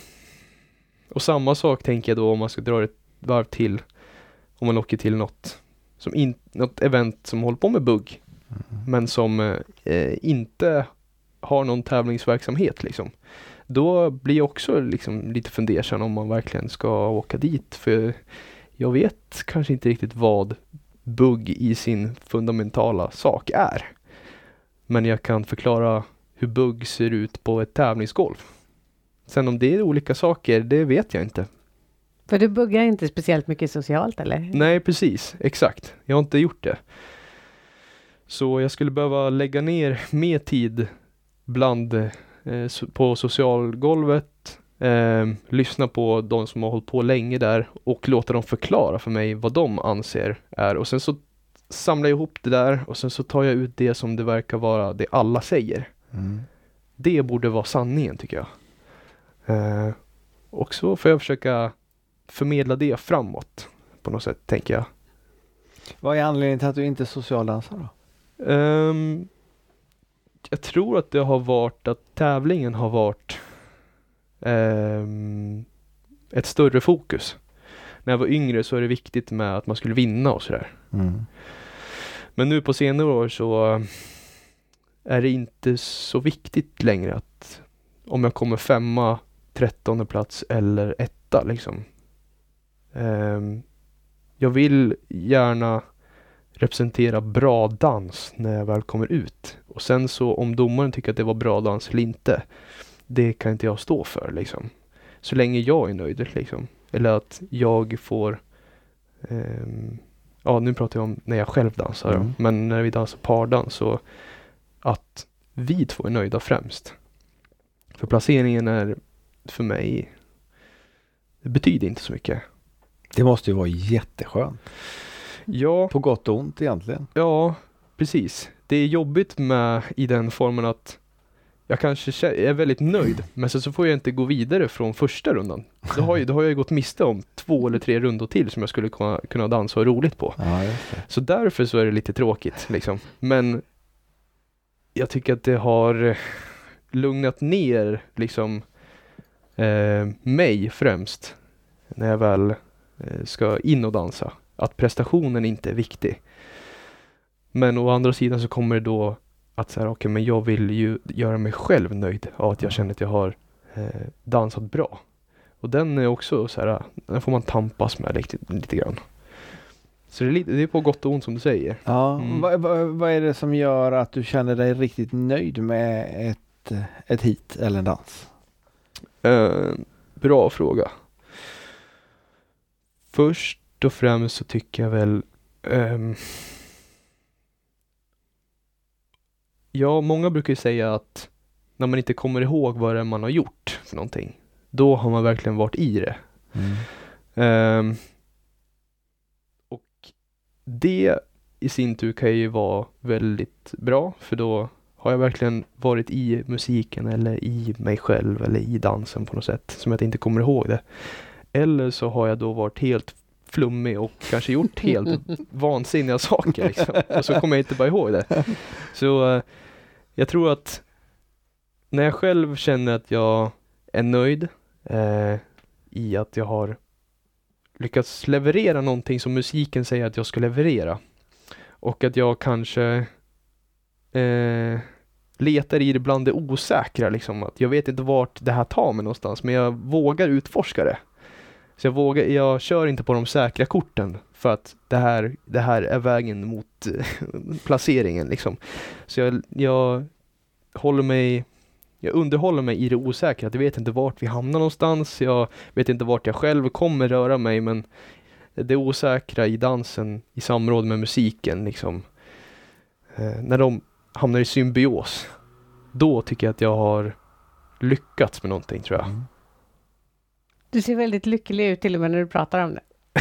och samma sak tänker jag då om man ska dra ett varv till. Om man åker till något, som in, något event som håller på med bugg. Men som eh, inte har någon tävlingsverksamhet liksom. Då blir jag också liksom lite fundersam om man verkligen ska åka dit. För jag vet kanske inte riktigt vad bugg i sin fundamentala sak är. Men jag kan förklara hur bugg ser ut på ett tävlingsgolv. Sen om det är olika saker, det vet jag inte. För du buggar inte speciellt mycket socialt eller? Nej, precis. Exakt. Jag har inte gjort det. Så jag skulle behöva lägga ner mer tid bland eh, på socialgolvet, eh, lyssna på de som har hållit på länge där och låta dem förklara för mig vad de anser är och sen så samlar jag ihop det där och sen så tar jag ut det som det verkar vara det alla säger. Mm. Det borde vara sanningen tycker jag. Eh, och så får jag försöka förmedla det framåt på något sätt tänker jag. Vad är anledningen till att du inte är socialdansare då? Ehm, jag tror att det har varit att tävlingen har varit ehm, ett större fokus. När jag var yngre så är det viktigt med att man skulle vinna och sådär. Mm. Men nu på senare år så är det inte så viktigt längre att om jag kommer femma, trettonde plats eller etta liksom. Ehm, jag vill gärna representera bra dans när jag väl kommer ut. Och sen så om domaren tycker att det var bra dans eller inte, det kan inte jag stå för liksom. Så länge jag är nöjd liksom. Eller att jag får ehm, Ja nu pratar jag om när jag själv dansar. Mm. men när vi dansar pardans så att vi två är nöjda främst. För placeringen är för mig det betyder inte så mycket. Det måste ju vara jätteskönt. Ja, På gott och ont egentligen. Ja, precis. Det är jobbigt med i den formen att jag kanske är väldigt nöjd, men sen så får jag inte gå vidare från första rundan. Då har, jag, då har jag gått miste om två eller tre rundor till som jag skulle kunna, kunna dansa och roligt på. Ja. Så därför så är det lite tråkigt liksom. Men jag tycker att det har eh, lugnat ner liksom eh, mig främst när jag väl eh, ska in och dansa. Att prestationen inte är viktig. Men å andra sidan så kommer det då att säga, okej men jag vill ju göra mig själv nöjd av att jag känner att jag har eh, dansat bra. Och den är också så här, den får man tampas med lite, lite grann. Så det är, lite, det är på gott och ont som du säger. Ja, Mm. vad, vad, vad är det som gör att du känner dig riktigt nöjd med ett, ett hit eller en dans? Eh, bra fråga. Först och främst så tycker jag väl ehm, Ja, många brukar ju säga att när man inte kommer ihåg vad det är man har gjort för någonting, då har man verkligen varit i det. Ehm, och det i sin tur kan ju vara väldigt bra för då har jag verkligen varit i musiken eller i mig själv eller i dansen på något sätt som jag inte kommer ihåg det. Eller så har jag då varit helt flummig och kanske gjort helt vansinniga saker liksom. och så kommer jag inte bara ihåg det. Så eh, jag tror att när jag själv känner att jag är nöjd eh, i att jag har lyckats leverera någonting som musiken säger att jag ska leverera. Och att jag kanske eh, letar i det bland det osäkra liksom. Att jag vet inte vart det här tar mig någonstans men jag vågar utforska det. Så jag vågar, jag kör inte på de säkra korten för att det här, det här är vägen mot placeringen liksom. Så jag, jag håller mig jag underhåller mig i det osäkra, jag vet inte vart vi hamnar någonstans, jag vet inte vart jag själv kommer röra mig men det osäkra i dansen i samråd med musiken liksom eh, när de hamnar i symbios då tycker jag att jag har lyckats med någonting tror jag. Mm. Du ser väldigt lycklig ut till och med när du pratar om det.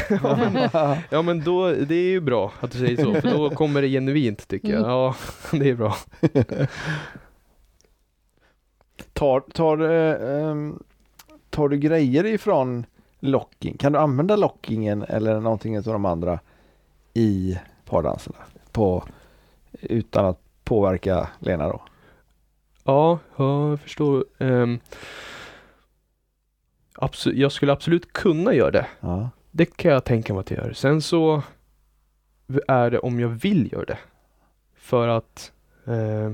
Ja men då, det är ju bra att du säger så, för då kommer det genuint tycker jag. Ja, det är bra. tar, tar, eh, ehm, tar du grejer ifrån locking. Kan du använda lockingen eller någonting av de andra i pardanserna? På, utan att påverka Lena då? Ja, ja jag förstår. Um, absolut, jag skulle absolut kunna göra det. Ja. Det kan jag tänka mig att jag gör. Sen så är det om jag vill göra det. För att eh,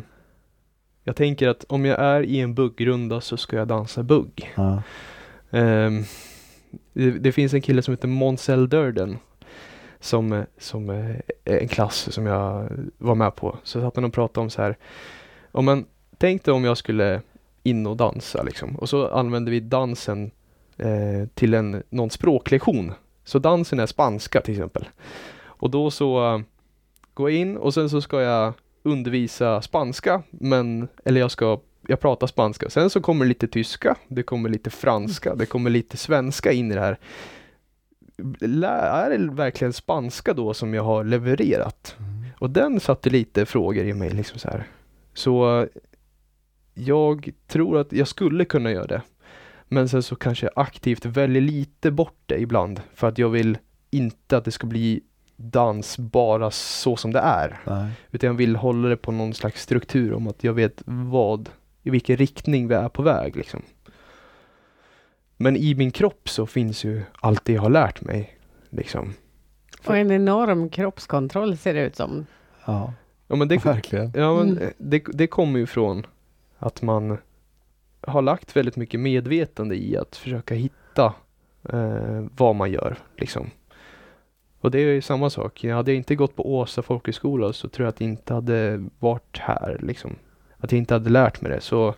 jag tänker att om jag är i en buggrunda så ska jag dansa bugg. Ja. Um, det, det, finns en kille som heter Monsell Durden som, eh, som eh, är en klass som jag var med på. Så satt han och pratade om så här. Om man tänkte om jag skulle in och dansa liksom. Och så använde vi dansen eh, till en, någon språklektion. Så dansen är spanska till exempel. Och då så uh, går jag in och sen så ska jag undervisa spanska, men, eller jag ska jag pratar spanska. Sen så kommer lite tyska, det kommer lite franska, det kommer lite svenska in i det här. Är det verkligen spanska då som jag har levererat? Mm. Och den satte lite frågor i mig liksom så här. Så jag tror att jag skulle kunna göra det. Men sen så kanske jag aktivt väljer lite bort det ibland för att jag vill inte att det ska bli dans bara så som det är. Nej. Utan jag vill hålla det på någon slags struktur om att jag vet vad, i vilken riktning vi är på väg liksom. Men i min kropp så finns ju allt det jag har lärt mig. Liksom. Och en enorm kroppskontroll ser det ut som. Ja, ja men det, verkligen. Ja, men Mm. det, det kommer ju från att man har lagt väldigt mycket medvetande i att försöka hitta eh, vad man gör. Liksom. Och det är ju samma sak. Hade jag inte gått på Åsa folkhögskola så tror jag att jag inte hade varit här. Liksom. Att jag inte hade lärt mig det. Så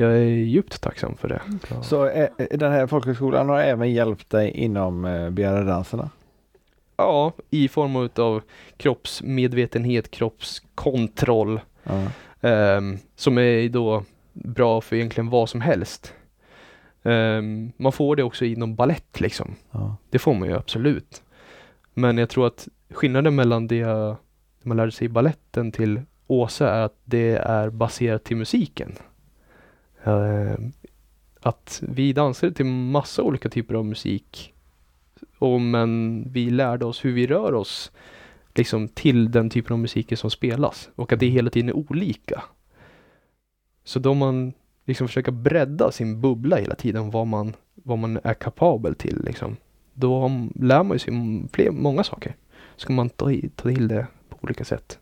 jag är djupt tacksam för det. Ja. Så eh, den här folkhögskolan har även hjälpt dig inom eh, danserna? Ja, i form av kroppsmedvetenhet, kroppskontroll. Ja. ehm, som är då bra för egentligen vad som helst. Ehm, man får det också inom ballett liksom. Ja. Det får man ju absolut. Men jag tror att skillnaden mellan det man lärde sig i balletten till Åsa är att det är baserat till musiken. Eh, att vi dansade till massa olika typer av musik. Och men vi lärde oss hur vi rör oss liksom till den typen av musik som spelas. Och att det hela tiden är olika. Så då man liksom försöker bredda sin bubbla hela tiden, vad man, vad man är kapabel till liksom. Då lär man sig fler, många saker. Ska man ta, ta till det på olika sätt.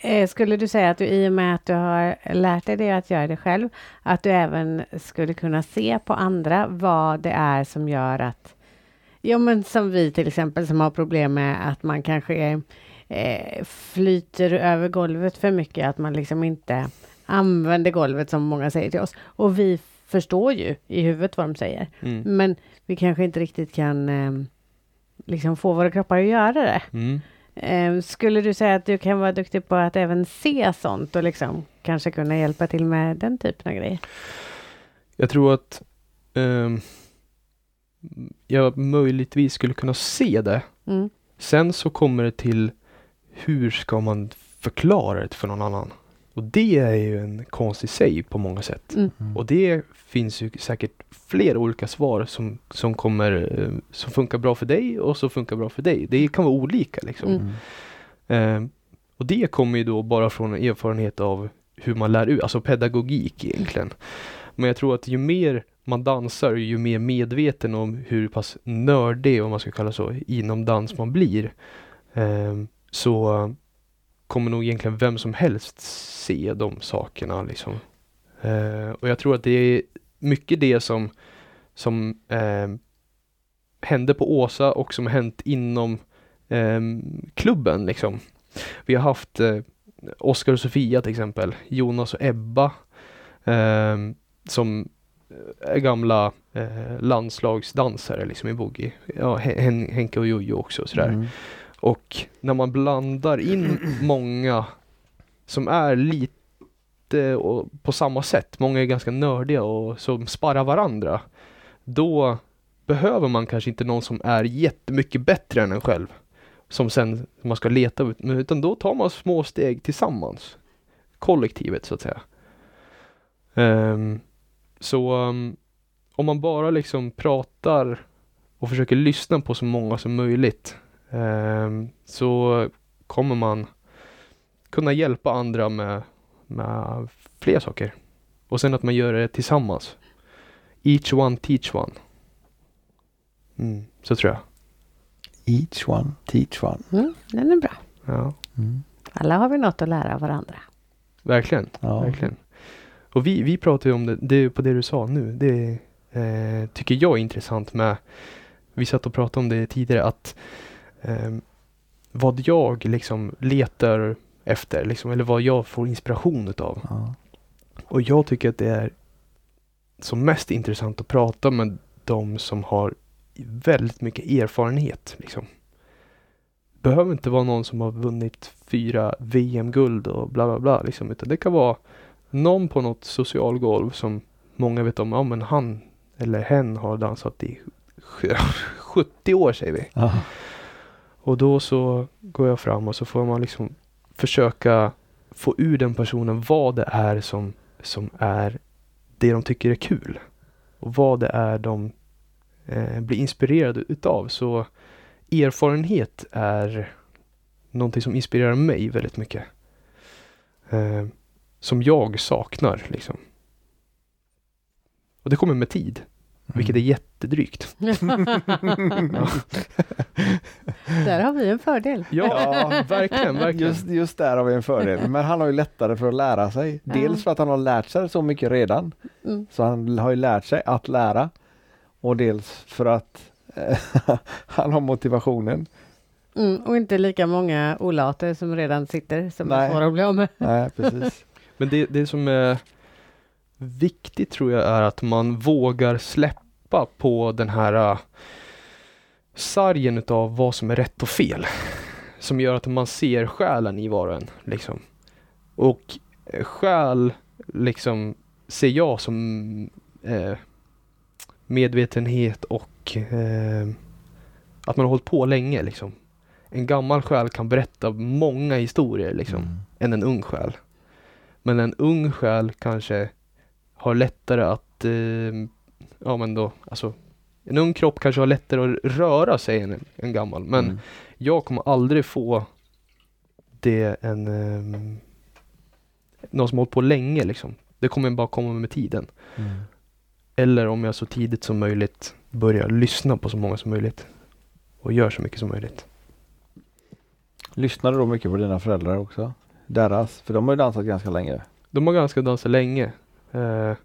Eh, Skulle du säga att du i och med att du har lärt dig det att göra det själv, att du även skulle kunna se på andra vad det är som gör att, ja men som vi till exempel som har problem med att man kanske eh, flyter över golvet för mycket, att man liksom inte använder golvet som många säger till oss. Och vi förstår ju i huvudet vad de säger, Mm. men vi kanske inte riktigt kan eh, liksom få våra kroppar att göra det. Mm. Eh, skulle du säga att du kan vara duktig på att även se sånt och liksom kanske kunna hjälpa till med den typen av grejer? Jag tror att ehm, jag möjligtvis skulle kunna se det. Mm. Sen så kommer det till hur ska man förklara det för någon annan? Och det är ju en konst i sig på många sätt. Mm. Och det finns ju säkert fler olika svar som, som kommer, eh, som funkar bra för dig och som funkar bra för dig. Det kan vara olika liksom. Mm. Mm. Eh, och det kommer ju då bara från erfarenhet av hur man lär ut, alltså pedagogik egentligen. Men jag tror att ju mer man dansar, ju mer medveten om hur pass nördig, om man ska kalla så, inom dans man blir. Eh, så kommer nog egentligen vem som helst se de sakerna liksom. Eh, och jag tror att det är mycket det som, som eh, hände på Åsa och som hänt inom eh, klubben liksom. Vi har haft eh, Oskar och Sofia till exempel, Jonas och Ebba eh, som är gamla eh, landslagsdansare liksom i boogie. Ja, Hen- Henke och Jojo också sådär. Mm. Och när man blandar in många som är lite på samma sätt, många är ganska nördiga och som sparrar varandra. Då behöver man kanske inte någon som är jättemycket bättre än en själv. Som sen man ska leta ut, utan då tar man små steg tillsammans. Kollektivet så att säga. Um, så um, om man bara liksom pratar och försöker lyssna på så många som möjligt så kommer man kunna hjälpa andra med, med fler saker. Och sen att man gör det tillsammans. Each one teach one. Mm, så tror jag. Each one, teach one. Mm, den är bra. Ja, Mm. Alla har vi något att lära av varandra. verkligen. Ja. Verkligen. Och vi, vi pratar ju om det, det på det du sa nu. Det eh, tycker jag är intressant med, vi satt och pratade om det tidigare, att eh, vad jag liksom letar efter, liksom, eller vad jag får inspiration utav. Ja. Och jag tycker att det är som mest intressant att prata med de som har väldigt mycket erfarenhet. Liksom. Behöver inte vara någon som har vunnit fyra VM-guld och bla bla bla. Liksom, utan det kan vara någon på något socialgolv som många vet om. Ja men han eller hen har dansat i sj- 70 år säger vi. Ja. Och då så går jag fram och så får man liksom försöka få ur den personen vad det är som, som är det de tycker är kul. Och vad det är de eh, blir inspirerade utav. Så erfarenhet är någonting som inspirerar mig väldigt mycket. Eh, som jag saknar liksom. Och det kommer med tid, vilket är jättedrygt. Där har vi en fördel. Ja, verkligen, verkligen. Just, just där har vi en fördel. Men han har ju lättare för att lära sig. Dels för att han har lärt sig så mycket redan. Mm. Så han har ju lärt sig att lära. Och dels för att eh, han har motivationen. Mm, och inte lika många olater som redan sitter som är Nej. svåra att bli av med. Nej, precis. Men det, det som är viktigt tror jag är att man vågar släppa på den här uh, sargen utav vad som är rätt och fel. Som gör att man ser själen i var och en. Liksom. Och eh, själ liksom ser jag som eh, medvetenhet och eh, att man har hållit på länge. Liksom. En gammal själ kan berätta många historier liksom, Mm. än en ung själ. Men en ung själ kanske har lättare att, eh, ja men då, alltså en ung kropp kanske har lättare att röra sig än en, gammal. Men Mm. jag kommer aldrig få det en, eh, någon som hållit på länge liksom. Det kommer bara komma med tiden. Mm. Eller om jag så tidigt som möjligt börjar lyssna på så många som möjligt. Och gör så mycket som möjligt. Lyssnar du då mycket på dina föräldrar också? Deras? För de har ju dansat ganska länge. De har ganska dansat länge. Eh,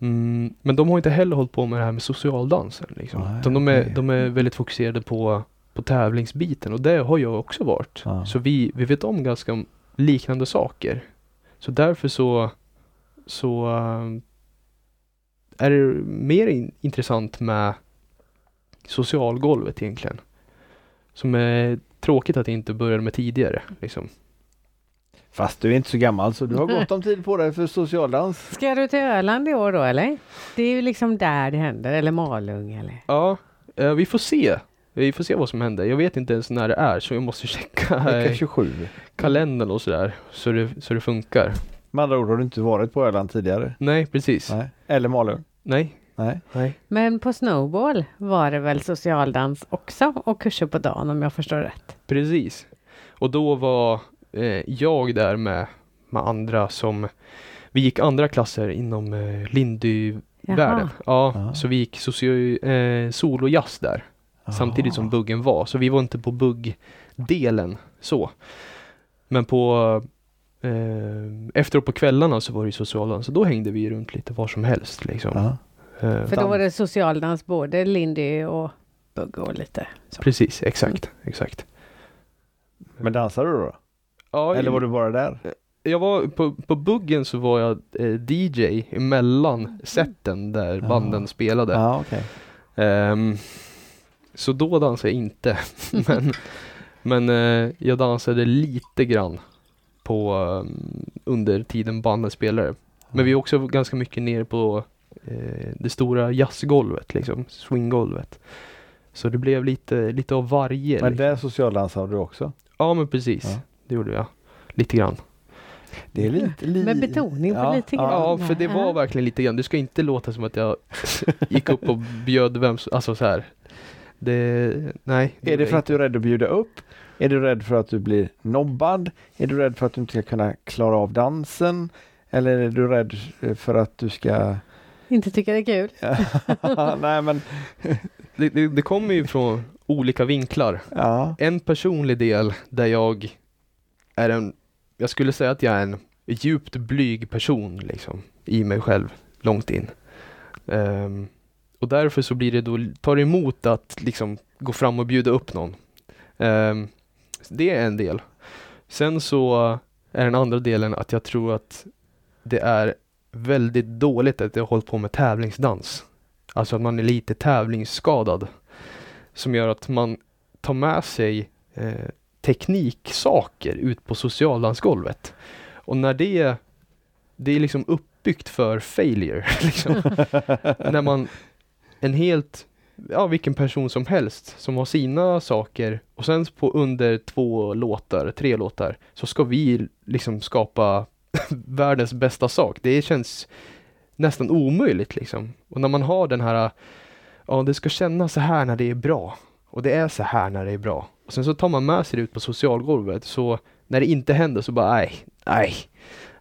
mm, men de har inte heller hållit på med det här med socialdansen. Liksom. Nej, Utan de, är, de är väldigt fokuserade på, på tävlingsbiten och det har jag också varit. Ja. Så vi, vi vet om ganska liknande saker. Så därför så, så eh, är det mer in, intressant med socialgolvet egentligen. Som är tråkigt att det inte började med tidigare. Liksom. Fast du är inte så gammal så du har gott om tid på dig för socialdans. Ska du till Öland i år då eller? Det är ju liksom där det händer, eller Malung eller? Ja, eh, vi får se. Vi får se vad som händer. Jag vet inte ens när det är så jag måste checka Vecka eh, 27. kalendern och sådär. Så det, så det funkar. Med andra ord har du inte varit på Öland tidigare. Nej, precis. Nej. Eller Malung. Nej. Nej. Nej. Men på Snowball var det väl socialdans också och kurser på dagen om jag förstår rätt? Precis. Och då var jag där med, med andra som vi gick andra klasser inom eh, Lindy-världen. Ja, Ja. så vi gick socio, eh, solojazz där. Samtidigt som buggen var. Så vi var inte på buggdelen så. Men på eh, efteråt på kvällarna så var det ju socialdans. Så då hängde vi runt lite var som helst liksom. Eh, För då var det socialdans både Lindy och bugg och lite så. precis, exakt, exakt. Men dansade du då? Ja, Eller var du bara där? Jag var på, på buggen så var jag eh, DJ emellan seten där Ja. banden spelade. Ja, okej. Ehm, så då dansade jag inte. men men eh, jag dansade lite grann på ehm, under tiden banden spelade. Men vi är också ganska mycket ner på eh, det stora jazzgolvet, liksom, swinggolvet. Så det blev lite, lite av varje. Men liksom. där socialdansade du också? Ja men precis, Ja. Det gjorde jag. Lite grann. Det är lite... Li... Med betoning på Ja, lite grann. Ja, för det var verkligen lite grann. Det ska inte låta som att jag gick upp och bjöd vem som- Alltså så här. Det, nej. Är det för att du är rädd att bjuda upp? Är du rädd för att du blir nobbad? Är du rädd för att du inte ska kunna klara av dansen? Eller är du rädd för att du ska... Inte tycker det är kul. Nej men, det, det, det kommer ju från olika vinklar. ja. En personlig del där jag är en, jag skulle säga att jag är en djupt blyg person liksom i mig själv, långt in. Um, och därför så blir det då, tar det emot att liksom gå fram och bjuda upp någon. Um, det är en del. Sen så är den andra delen att jag tror att det är väldigt dåligt att jag har hållit på med tävlingsdans. Alltså att man är lite tävlingsskadad. Som gör att man tar med sig eh, tekniksaker ut på socialdansgolvet. Och när det, det är liksom uppbyggt för failure. Liksom. när man, en helt, ja vilken person som helst som har sina saker och sen på under två låtar, tre låtar, så ska vi liksom skapa världens bästa sak. Det känns nästan omöjligt liksom. Och när man har den här, ja det ska kännas så här när det är bra. Och det är så här när det är bra. Och sen så tar man med sig det ut på socialgolvet så när det inte händer så bara nej, nej,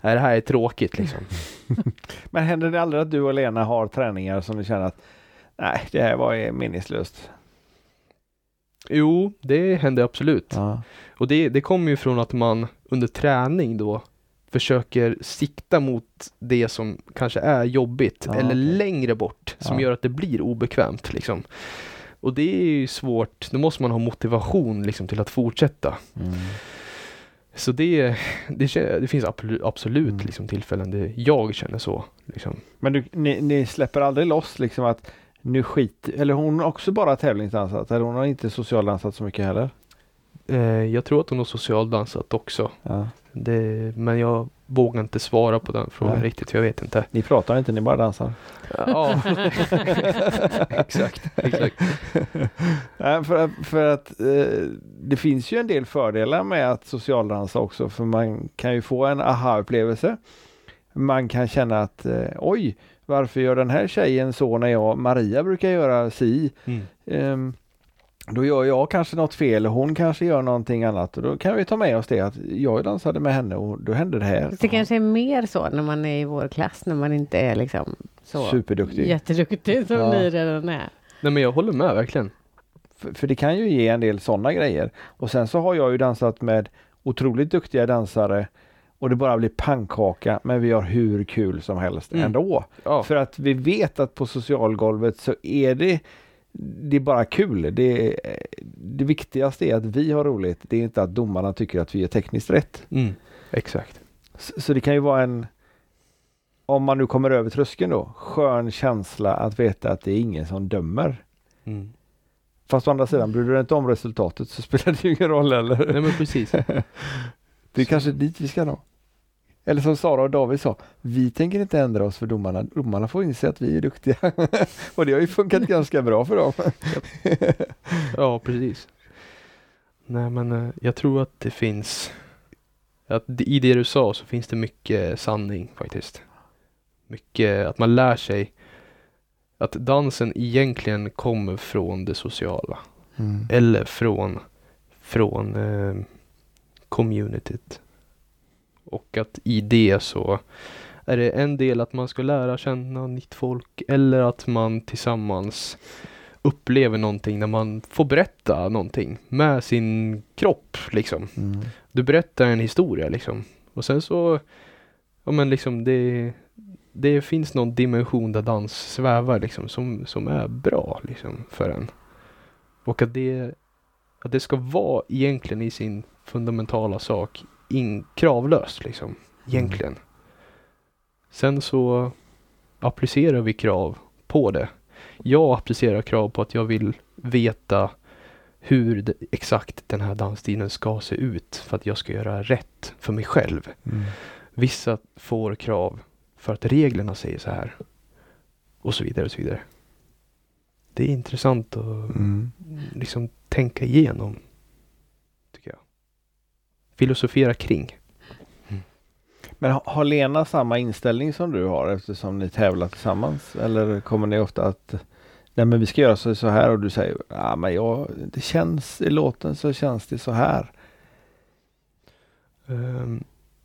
det här är tråkigt liksom. Men händer det aldrig att du och Lena har träningar som du känner att nej, det här var meningslöst? Jo, det händer absolut. Ja. Och det, det kommer ju från att man under träning då försöker sikta mot det som kanske är jobbigt Ja, eller okej. längre bort som Ja. gör att det blir obekvämt liksom. Och det är ju svårt, då måste man ha motivation liksom till att fortsätta. Mm. Så det, det, det finns absolut, absolut Mm. liksom tillfällen där jag känner så. Liksom. Men du, ni, ni släpper aldrig loss liksom att nu skit eller hon har också bara tävlingsdansat eller hon har inte socialdansat så mycket heller? Eh, jag tror att hon har socialdansat också. Ja. Det, men jag vågar inte svara på den frågan Nej. riktigt, jag vet inte. Ni pratar inte, ni bara dansar? Ja, exakt. exakt. Nej, för, att- för att eh, det finns ju en del fördelar med att socialdansa också för man kan ju få en aha-upplevelse. Man kan känna att eh, oj, varför gör den här tjejen så när jag, Maria brukar göra si? Mm. Ehm, då gör jag kanske något fel och hon kanske gör någonting annat och då kan vi ta med oss det att jag dansade med henne och då hände det här. Det kanske är mer så när man är i vår klass, när man inte är liksom så Superduktig. jätteduktig som Ja. ni redan är. Nej men jag håller med verkligen. För, för det kan ju ge en del sådana grejer. Och sen så har jag ju dansat med otroligt duktiga dansare och det bara blir pannkaka men vi har hur kul som helst Mm. ändå. Ja. För att vi vet att på socialgolvet så är det det är bara kul. Det, det viktigaste är att vi har roligt. Det är inte att domarna tycker att vi är tekniskt rätt. Mm. Exakt. Så, så det kan ju vara en om man nu kommer över tröskeln då, skön känsla att veta att det är ingen som dömer. Mm. Fast å andra sidan, bryr du dig inte om resultatet så spelar det ju ingen roll heller. Nej men precis. Det är kanske dit vi ska nå. Eller som Sara och David sa, vi tänker inte ändra oss för domarna. Domarna får inse att vi är duktiga. och det har ju funkat ganska bra för dem. Ja precis. Nej men eh, jag tror att det finns att i det du sa så finns det mycket sanning faktiskt. Mycket att man lär sig att dansen egentligen kommer från det sociala. Eller från, från eh, communityt. Och att i det så är det en del att man ska lära känna nytt folk eller att man tillsammans upplever någonting när man får berätta någonting med sin kropp liksom. Mm. Du berättar en historia liksom. Och sen så, ja men liksom det, det finns någon dimension där dans svävar liksom som, som är bra liksom för en. Och att det, att det ska vara egentligen i sin fundamentala sak in, kravlöst liksom. Egentligen. Sen så applicerar vi krav på det. Jag applicerar krav på att jag vill veta hur det, exakt den här dansstilen ska se ut för att jag ska göra rätt för mig själv. Mm. Vissa får krav för att reglerna säger så här. Och så vidare och så vidare. Det är intressant att Mm. liksom tänka igenom. Filosofera kring. Men ha- har Lena samma inställning som du har eftersom ni tävlar tillsammans? Eller kommer ni ofta att Nej men vi ska göra så, så här och du säger ja men jag, det känns i låten så känns det så här. Ehm,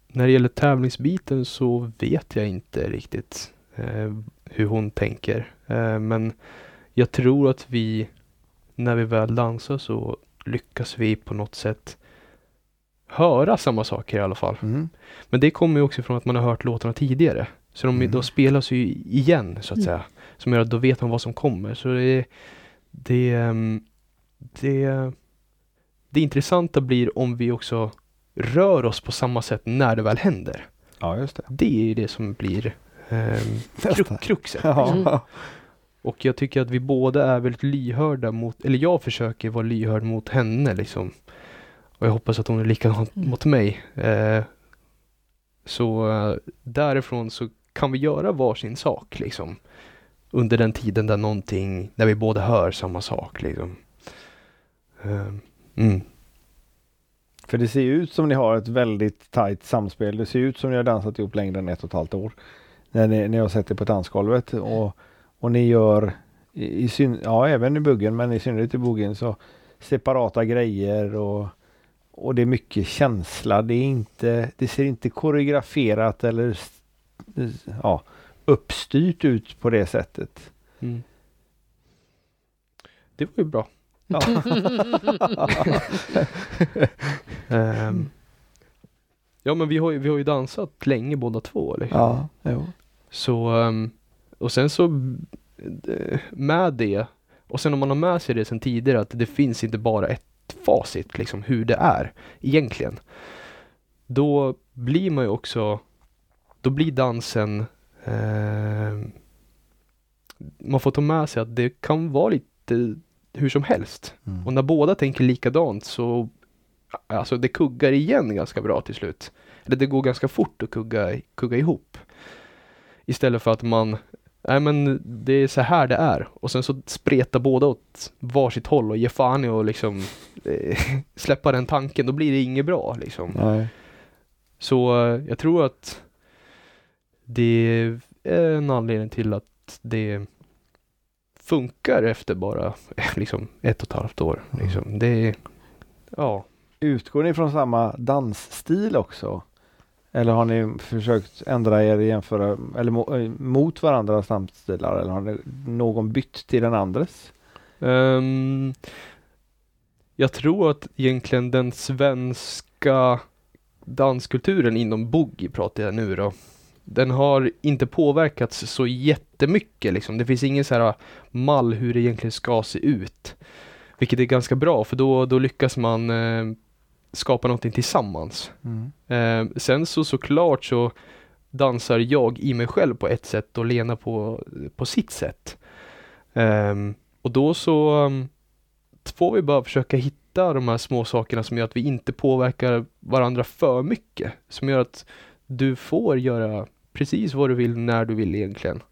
när det gäller tävlingsbiten så vet jag inte riktigt eh, hur hon tänker. Eh, men jag tror att vi, när vi väl dansar så lyckas vi på något sätt höra samma saker i alla fall. Mm. Men det kommer ju också från att man har hört låtarna tidigare. Så de, Mm. de spelas ju igen så att Mm. säga. Som gör att då vet man vad som kommer. Så det, det, ehm, det, det intressanta blir om vi också rör oss på samma sätt när det väl händer. Ja just det. Det är ju det som blir um, Nästa. kruxet. Ja. Mm. Och jag tycker att vi båda är väldigt lyhörda mot, eller jag försöker vara lyhörd mot henne liksom. Och jag hoppas att hon är likadant Mm. mot mig. Eh, så eh, därifrån så kan vi göra varsin sak liksom. Under den tiden där någonting, där vi båda hör samma sak liksom. Eh, mm. För det ser ut som ni har ett väldigt tajt samspel. Det ser ut som ni har dansat ihop längre än ett och ett halvt år. När ni, ni har sett det på dansgolvet och, och ni gör i, i syn, ja även i buggen men i synnerhet i buggen så separata grejer och, och det är mycket känsla. Det är inte, det ser inte koreograferat eller ja, uppstyrt ut på det sättet. Mm. Det var ju bra. Ja. Ehm, ja men vi har, ju, vi har ju dansat länge båda två. Liksom. ja, jo. Så, ehm, och sen så eh, med det, och sen om man har med sig det sen tidigare att det finns inte bara ett facit liksom hur det är egentligen. Då blir man ju också, då blir dansen, ehm, man får ta med sig att det kan vara lite hur som helst. Mm. Och när båda tänker likadant så Alltså det kuggar igen ganska bra till slut. Eller det går ganska fort att kugga, kugga ihop. Istället för att man Nej men det är så här det är. Och sen så spretar båda åt varsitt håll och ger fan i och liksom eh, släppa den tanken. Då blir det inget bra liksom. Nej. Så eh, jag tror att det är en anledning till att det funkar efter bara liksom ett och ett halvt år. Liksom. Det ja. Utgår ni från samma dansstil också? Eller har ni försökt ändra er jämföra eller eh, mot varandras stamstilar eller har ni någon bytt till den andres? Um, jag tror att egentligen den svenska danskulturen inom boogie pratar jag nu då. Den har inte påverkats så jättemycket liksom. Det finns ingen så här ah, mall hur det egentligen ska se ut. Vilket är ganska bra för då, då lyckas man eh, skapa någonting tillsammans. Eh, sen så såklart så dansar jag i mig själv på ett sätt och Lena på, på sitt sätt. Ehm, och då så um, får vi bara försöka hitta de här små sakerna som gör att vi inte påverkar varandra för mycket. Som gör att du får göra precis vad du vill när du vill egentligen.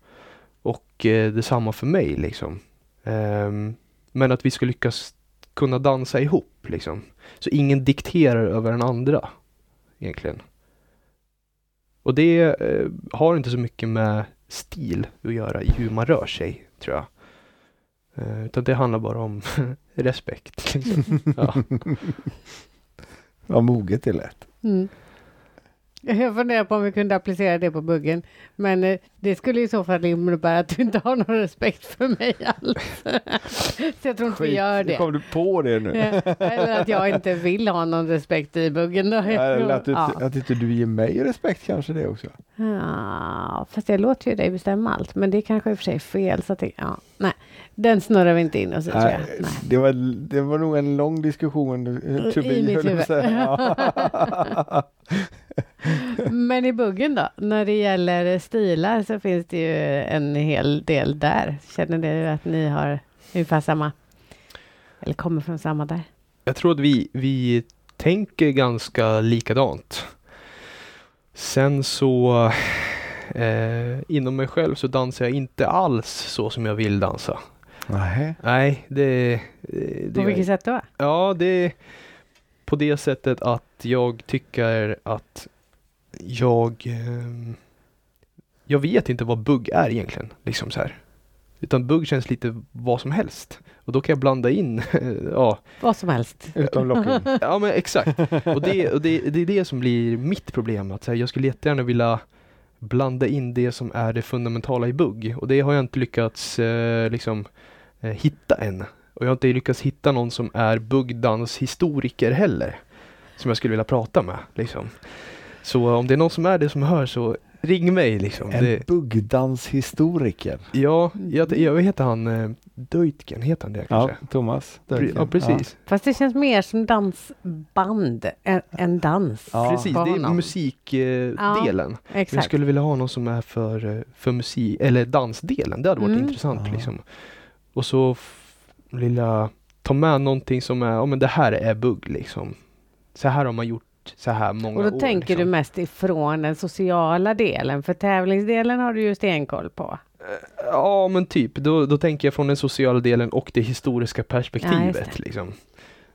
Och eh, detsamma för mig liksom. Ehm, men att vi ska lyckas kunna dansa ihop liksom. Så ingen dikterar över den andra egentligen. Och det eh, har inte så mycket med stil att göra i hur man rör sig, tror jag. Eh, utan det handlar bara om respekt. Liksom. Ja. Vad moget det lät. Mm. Jag funderar på om vi kunde applicera det på buggen. Men eh, det skulle i så fall innebära att du inte har någon respekt för mig alls. så jag tror inte vi gör det. Kom du på det nu? Eller att jag inte vill ha någon respekt i buggen. Eller att, ja. att inte du ger mig respekt kanske det också? ja, fast jag låter ju dig bestämma allt. Men det kanske i och för sig är fel. Så att det, ja, nej, den snurrar vi inte in oss i tror jag. Nej, det, var, det var nog en lång diskussion to I mitt huvud. Men i buggen då? När det gäller stilar så finns det ju en hel del där. Känner ni att ni har ungefär samma? Eller kommer från samma där? Jag tror att vi, vi tänker ganska likadant. Sen så eh, inom mig själv så dansar jag inte alls så som jag vill dansa. Nej. Nej, det... det På vilket sätt då? Ja, det är på det sättet att jag tycker att jag... ehm, jag vet inte vad bugg är egentligen. Liksom så här. Utan bugg känns lite vad som helst. Och då kan jag blanda in, ja, Vad som helst. Utom locking. ja men exakt. Och det, och det, det är det som blir mitt problem. Att så här, jag skulle jättegärna vilja blanda in det som är det fundamentala i bugg. Och det har jag inte lyckats eh, liksom eh, hitta än. Och jag har inte lyckats hitta någon som är buggdanshistoriker heller. Som jag skulle vilja prata med. Liksom. Så om det är någon som är det som hör så ring mig liksom. En Det, buggdanshistoriker. ja, jag, jag heter han? Eh, Deutgen, heter han det Ja, kanske? Thomas. Pre- ja, precis. Fast det känns mer som dansband än, än dans. Ja. Precis, det är musikdelen. Eh, Ja. jag skulle vilja ha någon som är för, eh, för musik, eller dansdelen. Det hade varit Mm. intressant Ja. liksom. Och så f- lilla, ta med någonting som är, ja men det här är bugg liksom. Så här har man gjort så här många Och då år. tänker liksom. du mest ifrån den sociala delen. För tävlingsdelen har du ju stenkoll på. Ja men typ, då, då tänker jag från den sociala delen och det historiska Ja, just perspektivet. liksom.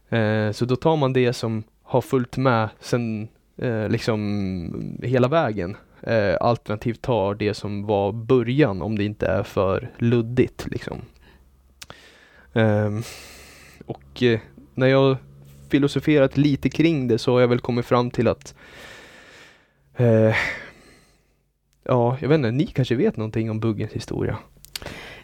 eh, så då tar man det som har följt med sen eh, liksom hela vägen. Eh, alternativt tar det som var början om det inte är för luddigt. Liksom. Ehm, och eh, när jag filosoferat lite kring det så har jag väl kommit fram till att eh, Ja, jag vet inte, ni kanske vet någonting om buggens historia?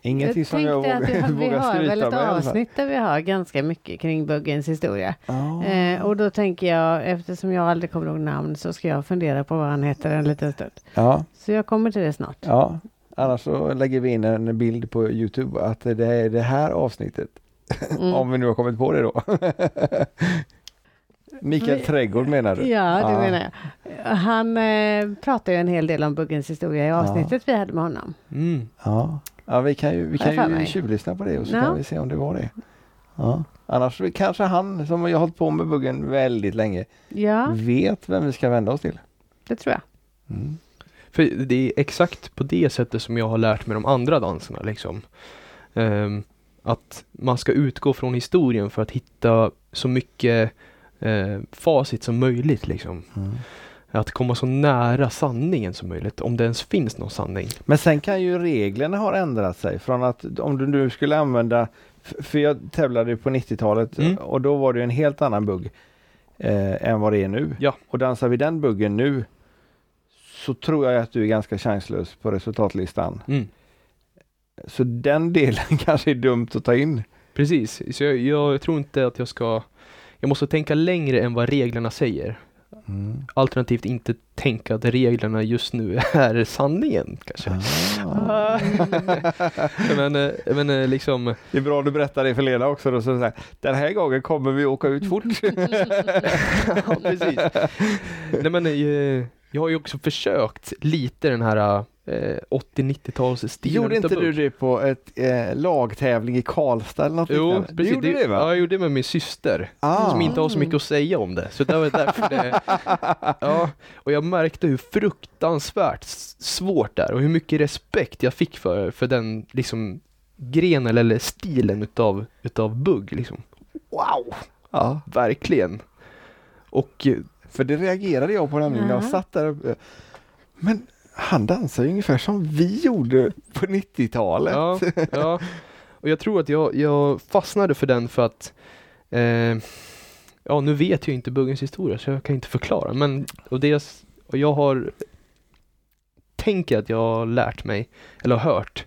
Ingenting som jag tänkte att vi vågar, har, vi vågar har väl skryta ett med. avsnitt där vi har ganska mycket kring buggens historia. Ja. Eh, och då tänker jag, eftersom jag aldrig kommer ihåg namn, så ska jag fundera på vad han heter en liten stund. ja, Så jag kommer till det snart. ja. Annars så lägger vi in en bild på Youtube att det är det här avsnittet. Mm. Om vi nu har kommit på det då. Mikael Vi- Trädgård menar du? Ja, det Ja. menar jag. Han eh, pratar ju en hel del om buggens historia i avsnittet vi hade med honom. Mm. Ja, ja vi kan ju, vi kan ju mig. tjuvlyssna på det och så Ja. kan vi se om det var det. Ja. Annars så kanske han som har hållit på med buggen väldigt länge Ja, vet vem vi ska vända oss till. det tror jag. Mm. För det är exakt på det sättet som jag har lärt mig de andra danserna. Liksom. Ehm, att man ska utgå från historien för att hitta så mycket eh, facit som möjligt. Liksom. Mm. Att komma så nära sanningen som möjligt, om det ens finns någon sanning. Men sen kan ju reglerna ha ändrat sig från att om du nu skulle använda, för jag tävlade på 90-talet Mm. och då var det en helt annan bugg eh, än vad det är nu. Ja. Och dansar vi den buggen nu så tror jag att du är ganska chanslös på resultatlistan. Mm. Så den delen kanske är dumt att ta in. Precis, så jag, jag tror inte att jag ska Jag måste tänka längre än vad reglerna säger. Mm. Alternativt inte tänka att reglerna just nu är sanningen kanske. Ah. men, eh, men eh, liksom Det är bra du berättar det för Lena också. Då, så här, den här gången kommer vi åka ut fort. ja, precis. Nej, men, eh, jag har ju också försökt lite den här eh, 80-90-tals stilen. Gjorde inte du det på ett eh, lagtävling i Karlstad eller något Jo, precis. gjorde det, va? Ja, jag gjorde det med min syster. Ah. Som inte har så mycket att säga om det. Så det var därför det... Ja, och jag märkte hur fruktansvärt svårt det är och hur mycket respekt jag fick för, för den liksom grenen eller stilen utav, utav bugg liksom. Wow! Ja, Verkligen. Och eh, för det reagerade jag på nämligen. när Jag Ja. satt där uppe. Men han dansar ju ungefär som vi gjorde på 90-talet. Ja, ja. Och jag tror att jag, jag fastnade för den för att eh, Ja, nu vet jag inte buggens historia så jag kan inte förklara. Men och det, och jag har tänker att jag har lärt mig, eller har hört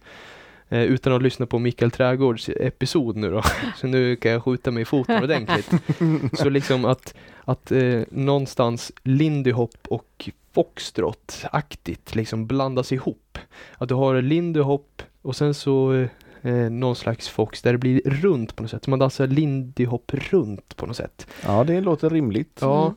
eh, utan att lyssna på Mikael Trädgårds episod nu då. Så nu kan jag skjuta mig i foten ordentligt. Så liksom att, att eh, någonstans Lindy Hop och Foxtrot-aktigt liksom blandas ihop. Att du har Lindy Hop och sen så eh, någon slags Fox där det blir runt på något sätt. Så man dansar Lindy Hop runt på något sätt. ja, det låter rimligt. Ja, Mm.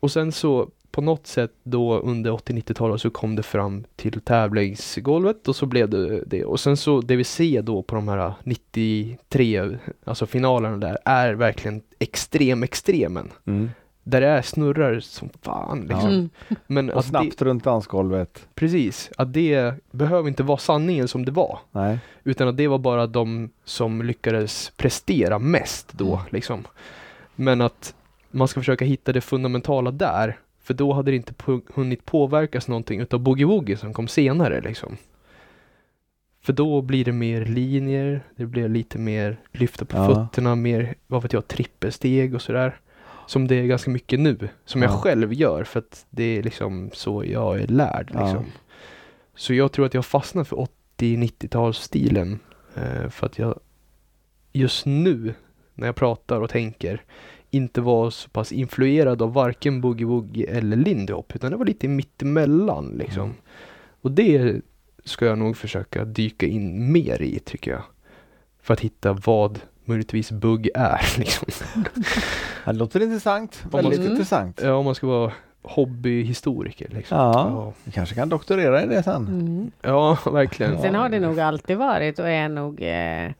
och sen så på något sätt då under 80-90-talet så kom det fram till tävlingsgolvet och så blev det det. Och sen så det vi ser då på de här 93, alltså finalerna där, är verkligen extrem extremen. Mm. Där det är snurrar som fan liksom. Mm. Men Och att det, snabbt runt dansgolvet. precis, att det behöver inte vara sanningen som det var. Nej. Utan att det var bara de som lyckades prestera mest då Mm. liksom. Men att man ska försöka hitta det fundamentala där För då hade det inte på, hunnit påverkas någonting utav boogie-woogie som kom senare liksom. För då blir det mer linjer, det blir lite mer lyfta på Ja. fötterna, mer, vad vet jag, trippelsteg och sådär. Som det är ganska mycket nu, som jag Ja. själv gör för att det är liksom så jag är lärd Ja. liksom. Så jag tror att jag fastnar för 80-90-talsstilen. Eh, för att jag just nu, när jag pratar och tänker, inte var så pass influerad av varken boogie-woogie eller lindy hop, utan det var lite mittemellan liksom. Mm. Och det ska jag nog försöka dyka in mer i tycker jag. För att hitta vad möjligtvis bugg är liksom. Det låter intressant. Väldigt ska- intressant. Ja, om man ska vara hobbyhistoriker liksom. Ja. Vi kanske kan doktorera i det sen. Mm. Ja, verkligen. Sen har det nog alltid varit och är nog eh,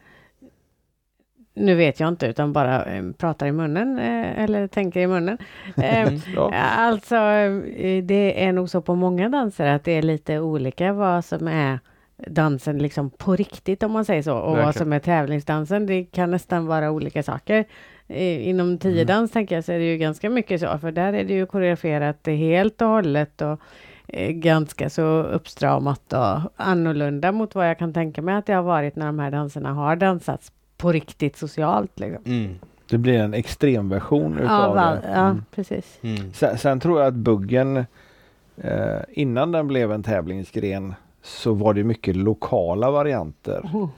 nu vet jag inte utan bara eh, pratar i munnen eh, eller tänker i munnen. Eh, Mm. Alltså det är nog så på många danser att det är lite olika vad som är dansen liksom på riktigt om man säger så och vad Verkligen. som är tävlingsdansen. Det kan nästan vara olika saker. Inom tiodans tänker jag så är det ju ganska mycket så för där är det ju koreograferat helt och hållet och ganska så uppstramat och annorlunda mot vad jag kan tänka mig att det har varit när de här danserna har dansats på riktigt socialt. Liksom. Mm. Det blir en extremversion Ja, utav va, det. ja, Mm. precis. Mm. Sen, sen tror jag att buggen eh, innan den blev en tävlingsgren så var det mycket lokala varianter. Oh.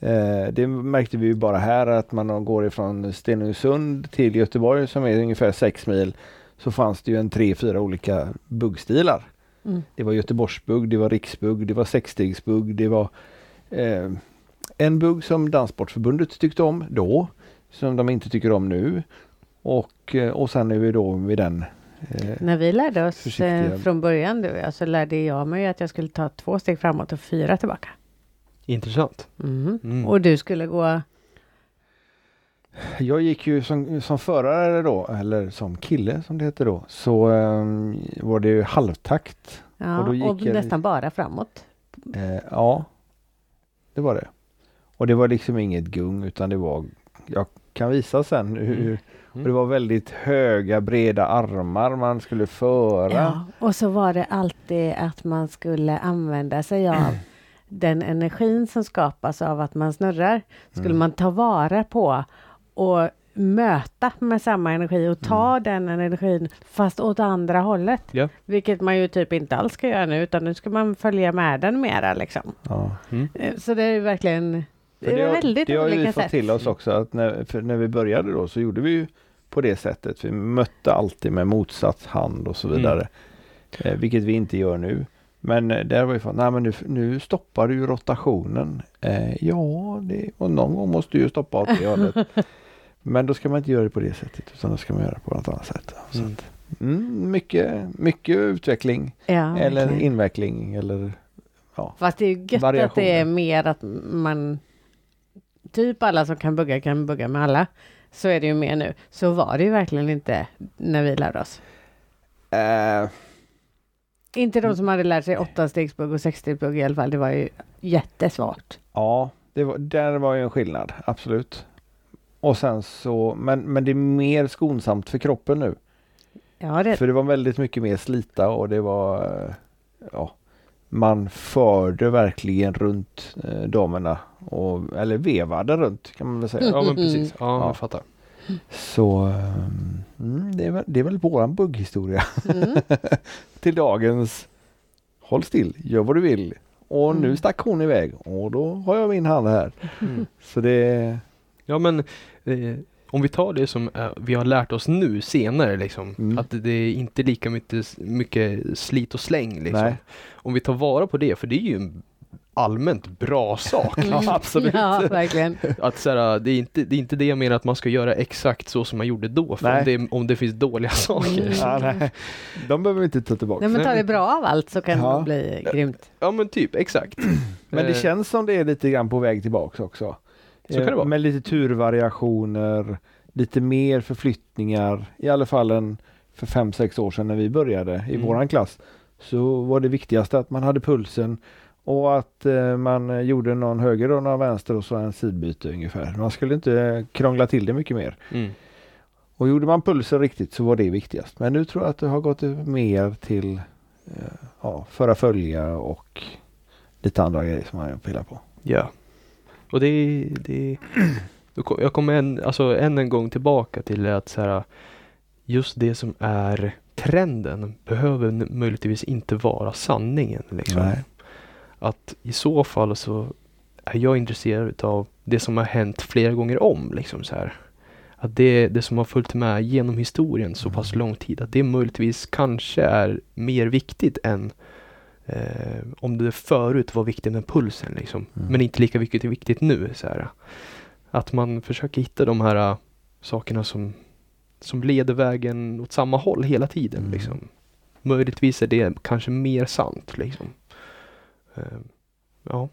Eh, det märkte vi ju bara här att man går ifrån Stenungsund till Göteborg som är ungefär 6 mil så fanns det ju en tre, fyra olika buggstilar. Mm. Det var Göteborgsbugg, det var riksbugg, det var sexstegsbugg, det var eh, en bugg som Danssportförbundet tyckte om då, som de inte tycker om nu. Och, eh, och sen är vi då vid den eh, När vi lärde oss Försiktiga. eh, från början du och jag så lärde jag mig att jag skulle ta två steg framåt och fyra tillbaka. Intressant. Mm. Mm. Och du skulle gå Jag gick ju som, som förare då, eller som kille som det heter då, så ehm, var det ju halvtakt. ja, Och och, då gick jag- nästan bara framåt. Eh, ja, det var det. Och det var liksom inget gung utan det var, jag kan visa sen hur, och det var väldigt höga breda armar man skulle föra. Ja, och så var det alltid att man skulle använda sig av den energin som skapas av att man snurrar. Skulle Mm. man ta vara på och möta med samma energi och ta Mm. den energin fast åt andra hållet. Ja. Vilket man ju typ inte alls ska göra nu utan nu ska man följa med den mera liksom. Ja. Eh, Så det är ju verkligen det är har- väldigt det har ju vi olika fått sätt. till oss också att när, när vi började då så gjorde vi ju på det sättet. Vi mötte alltid med motsatt hand och så Mm. vidare. Eh, vilket vi inte gör nu. Men eh, där var för, nej men nu, nu stoppar du ju rotationen. Eh, ja, det, och någon gång måste du ju stoppa åt det hållet. Men då ska man inte göra det på det sättet utan då ska man göra det på något annat sätt. Så Mm. att, mm, mycket, mycket utveckling Ja, eller verkligen. inveckling eller Fast det är ju gött att det är mer att man typ alla som kan bugga kan bugga med alla. Så är det ju mer nu. Så var det ju verkligen inte när vi lärde oss. eh, Inte de som hade lärt sig åtta stegsbugg och sexstegsbugg i alla fall. Det var ju jättesvårt. Ja, det var, där var ju en skillnad, absolut. Och sen så, men, men det är mer skonsamt för kroppen nu. Ja, det, För det var väldigt mycket mer slita och det var, eh, ja, man förde verkligen runt eh, damerna. Och, eller vevade runt kan man väl säga. Ja men precis. Ja, Ja. jag fattar. Så ehm, mm, det, är väl, det är väl våran bugghistoria mm. till dagens Håll still, gör vad du vill. Och nu Mm. stack hon iväg och då har jag min hand här. Mm. Så det, Ja men eh, om vi tar det som eh, vi har lärt oss nu senare liksom. Mm. Att det är inte lika mycket, mycket slit och släng liksom. Nej. Om vi tar vara på det, för det är ju en allmänt bra sak. Ja, absolut. Ja, verkligen. Att så här, det, är inte, det är inte det jag menar att man ska göra exakt så som man gjorde då. För om det, om det finns dåliga saker. Mm. Ja, nej. De behöver vi inte ta tillbaka. Nej, men tar det bra av allt så kan Ja. det bli grymt. Ja men typ, exakt. Men det Eh, känns som det är lite grann på väg tillbaks också. Så kan det Eh, vara. Med lite turvariationer, lite mer förflyttningar. I alla fall än för fem sex år sedan när vi började i Mm. våran klass. Så var det viktigaste att man hade pulsen och att eh, man gjorde någon höger och någon vänster och så en sidbyte ungefär. Man skulle inte krångla till det mycket mer. Mm. Och gjorde man pulsen riktigt så var det viktigast. Men nu tror jag att det har gått mer till eh, ja, föra följa och lite andra grejer som man pillar på. Ja. Och det, det jag kommer än, alltså än en gång tillbaka till att så här, just det som är trenden behöver möjligtvis inte vara sanningen. Liksom. Att i så fall så är jag intresserad utav det som har hänt flera gånger om. Liksom så här. Att det, det som har följt med genom historien så pass lång tid, att det möjligtvis kanske är mer viktigt än eh, om det förut var viktigt med pulsen. Liksom. Mm. Men inte lika viktigt, viktigt nu. Så här. Att man försöker hitta de här äh, sakerna som, som leder vägen åt samma håll hela tiden. Mm. Liksom. Möjligtvis är det kanske mer sant. Liksom. Eh, ja.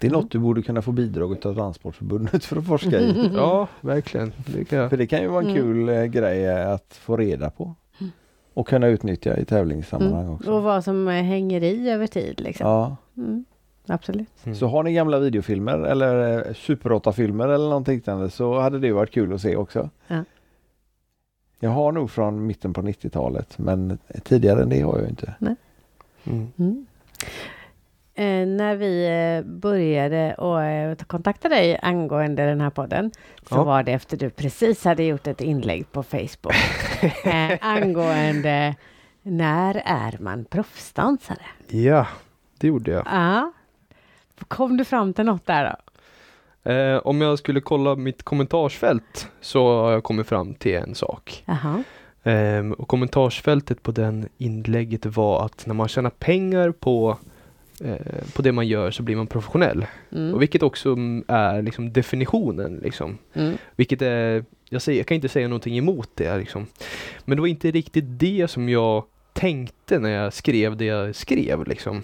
Det är Mm. något du borde kunna få bidrag av Transportförbundet för att forska i. ja, verkligen. Det. För det kan ju vara en Mm. kul eh, grej att få reda på. Mm. Och kunna utnyttja i tävlingssammanhang också. Och vad som eh, hänger i över tid liksom. Ja. Mm. Absolut. Mm. Så har ni gamla videofilmer eller eh, Super 8-filmer eller något liknande så hade det varit kul att se också. Ja. Jag har nog från mitten på 90-talet men tidigare än det har jag inte. Mm. Eh, när vi eh, började och eh, kontakta dig angående den här podden så Ja. var det efter du precis hade gjort ett inlägg på Facebook eh, angående när är man proffsdansare? Ja, det gjorde jag. Ja. Kom du fram till något där då? Eh, om jag skulle kolla mitt kommentarsfält så har jag kommit fram till en sak. Jaha. Ehm, och kommentarsfältet på den inlägget var att när man tjänar pengar på, på det man gör så blir man professionell. Och Mm. vilket också är liksom definitionen. Liksom. Mm. Vilket är, jag, säger, jag kan inte säga någonting emot det. Liksom. Men det var inte riktigt det som jag tänkte när jag skrev det jag skrev. Liksom.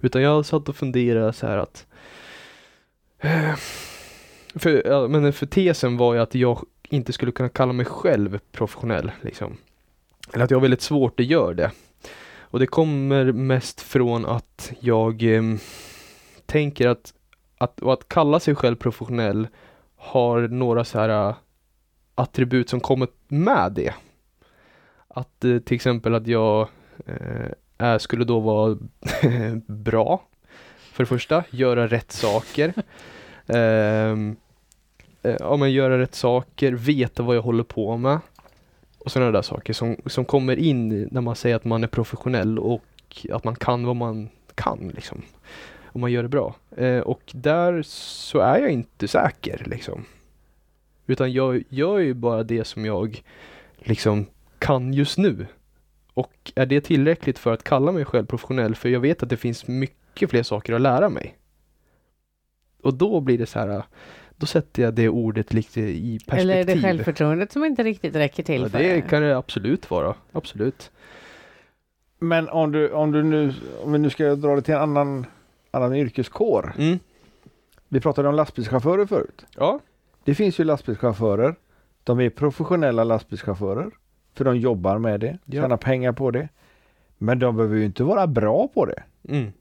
Utan jag satt och funderade så här att eh, för, men för tesen var ju att jag inte skulle kunna kalla mig själv professionell. Liksom. Eller att jag har väldigt svårt att göra det. Och det kommer mest från att jag eh, tänker att, att, och att kalla sig själv professionell har några så här äh, attribut som kommer med det. Att eh, till exempel att jag eh, är, skulle då vara bra. För det första, göra rätt saker. Ehm, eh, ja men göra rätt saker, veta vad jag håller på med. Och sådana där saker som, som kommer in när man säger att man är professionell och att man kan vad man kan liksom. Och man gör det bra. Eh, och där så är jag inte säker liksom. Utan jag gör ju bara det som jag liksom kan just nu. Och är det tillräckligt för att kalla mig själv professionell? För jag vet att det finns mycket fler saker att lära mig. Och då blir det så här, då sätter jag det ordet lite i perspektiv. Eller är det självförtroendet som inte riktigt räcker till Ja, för det kan det absolut vara. Absolut. Men om du, om du nu, om vi nu ska dra det till en annan, annan yrkeskår. Mm. Vi pratade om lastbilschaufförer förut. Ja. Det finns ju lastbilschaufförer. De är professionella lastbilschaufförer. För de jobbar med det, Ja. tjänar pengar på det. Men de behöver ju inte vara bra på det. Mm.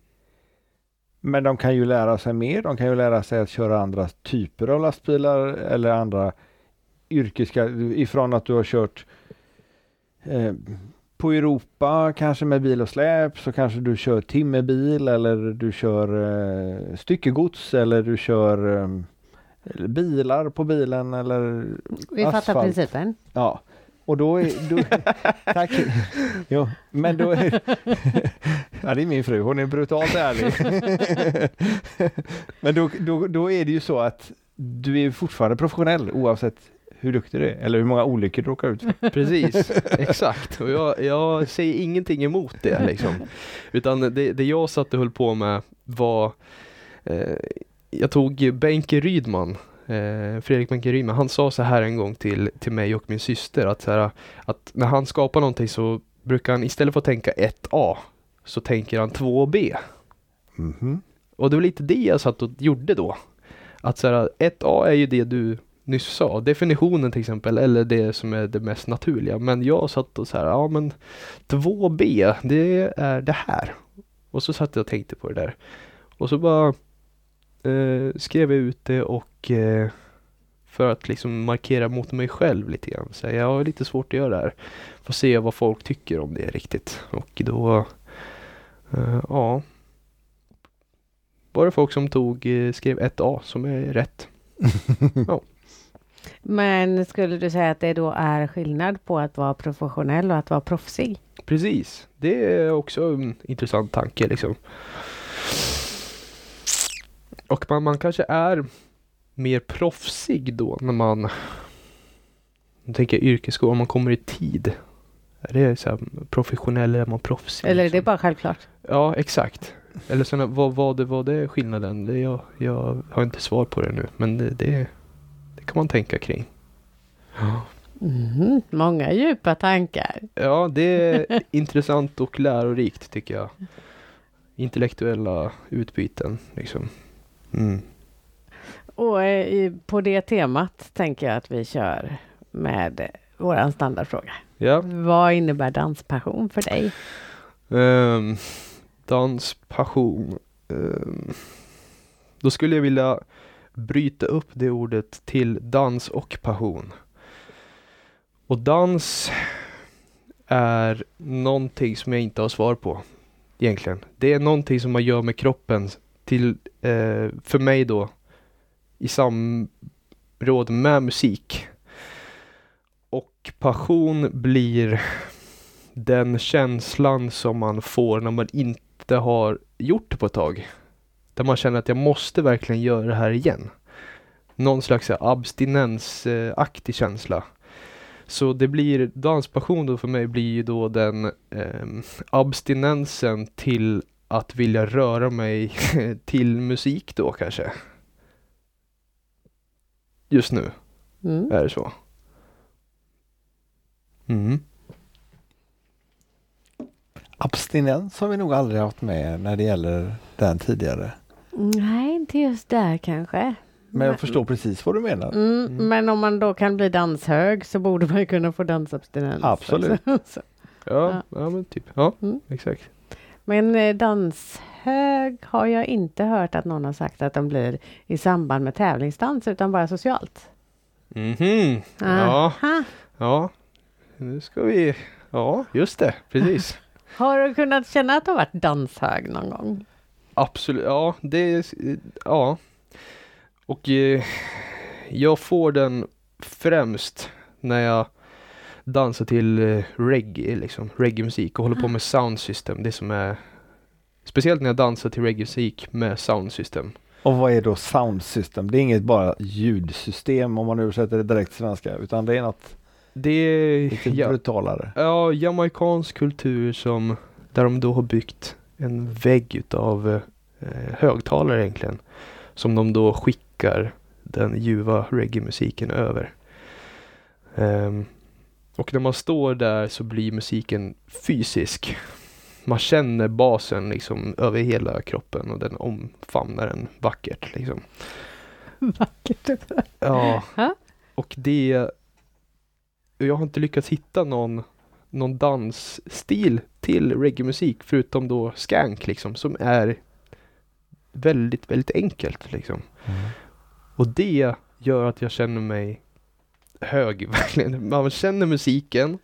Men de kan ju lära sig mer. De kan ju lära sig att köra andra typer av lastbilar eller andra yrkeska ifrån att du har kört eh, på Europa, kanske med bil och släp, så kanske du kör timmerbil eller du kör eh, styckegods eller du kör eh, bilar på bilen eller Vi fattar asfalt. principen. Ja, och då är... Då, tack! Jo, men då är... Ja, det är min fru, hon är brutalt ärlig. men då, då, då är det ju så att du är fortfarande professionell oavsett hur duktig du är eller hur många olyckor du råkar ut för. Precis, exakt. Och jag, jag säger ingenting emot det liksom. Utan det, det jag satt och höll på med var eh, Jag tog Benke Rydman eh, Fredrik Rydman, han sa så här en gång till, till mig och min syster att, så här, att när han skapar någonting så brukar han istället för att tänka 1A så tänker han 2B. Mhm. Och det var lite det jag satt och gjorde då. Att så här, 1A är ju det du nyss sa, definitionen till exempel, eller det som är det mest naturliga. Men jag satt och så här, ja men 2B, det är det här. Och så satt jag och tänkte på det där. Och så bara eh, skrev jag ut det och eh, För att liksom markera mot mig själv lite grann. Så jag har lite svårt att göra det här. Får se vad folk tycker om det riktigt. Och då, eh, ja. Var det folk som tog, eh, skrev 1A som är rätt. Men skulle du säga att det då är skillnad på att vara professionell och att vara proffsig? Precis, det är också en intressant tanke liksom. Och man, man kanske är mer proffsig då när man jag tänker yrkesskola, om man kommer i tid. Är det så här professionell eller är man proffsig? Eller är det liksom? bara självklart? Ja, exakt. Eller sen, vad var det, vad det skillnaden? Det, jag, jag har inte svar på det nu, men det, det, det kan man tänka kring. Mhm, många djupa tankar. Ja, det är intressant och lärorikt tycker jag. Intellektuella utbyten liksom. Mm. Och eh, på det temat tänker jag att vi kör med våran standardfråga. Ja. Vad innebär danspassion för dig? Um, danspassion. Um, då skulle jag vilja bryta upp det ordet till dans och passion. Och dans är någonting som jag inte har svar på egentligen. Det är någonting som man gör med kroppen till, eh, för mig då, i samråd med musik. Och passion blir den känslan som man får när man inte har gjort det på ett tag. Där man känner att jag måste verkligen göra det här igen. Någon slags abstinensaktig känsla. Så det blir, danspassion då för mig blir ju då den eh, abstinensen till att vilja röra mig till musik då kanske. Just nu Mm. är det så. Mm. Abstinens har vi nog aldrig haft med när det gäller den tidigare. Nej, inte just där kanske. Men jag förstår precis vad du menar. Mm, Mm. Men om man då kan bli danshög så borde man ju kunna få dansabstinens. Absolut. Så- Ja, ja, men typ. Ja, Mm. exakt. Men eh, danshög har jag inte hört att någon har sagt att de blir i samband med tävlingsdans utan bara socialt. Mhm. Ja, Aha. ja. Nu ska vi... Ja, just det. Precis. Har du kunnat känna att du har varit danshög någon gång? Absolut. Ja, det. Ja. Och eh, jag får den främst när jag dansar till eh, reggae, liksom. Reggae-musik och håller på med sound system. Det som är... Speciellt när jag dansar till reggae-musik med sound system. Och vad är då sound system? Det är inget bara ljudsystem om man översätter det direkt till svenska utan det är något Det är... lite Ja, brutalare. Ja, jamaicansk kultur som där de då har byggt en vägg utav eh, högtalare egentligen. Som de då skickar den ljuva reggae-musiken över. Ehm, och när man står där så blir musiken fysisk. Man känner basen liksom över hela kroppen och den omfamnar en vackert liksom. Vackert. Ja, och det... Jag har inte lyckats hitta någon, någon dansstil till reggae-musik förutom då skank liksom som är väldigt, väldigt enkelt liksom. Och det gör att jag känner mig hög verkligen. Man känner musiken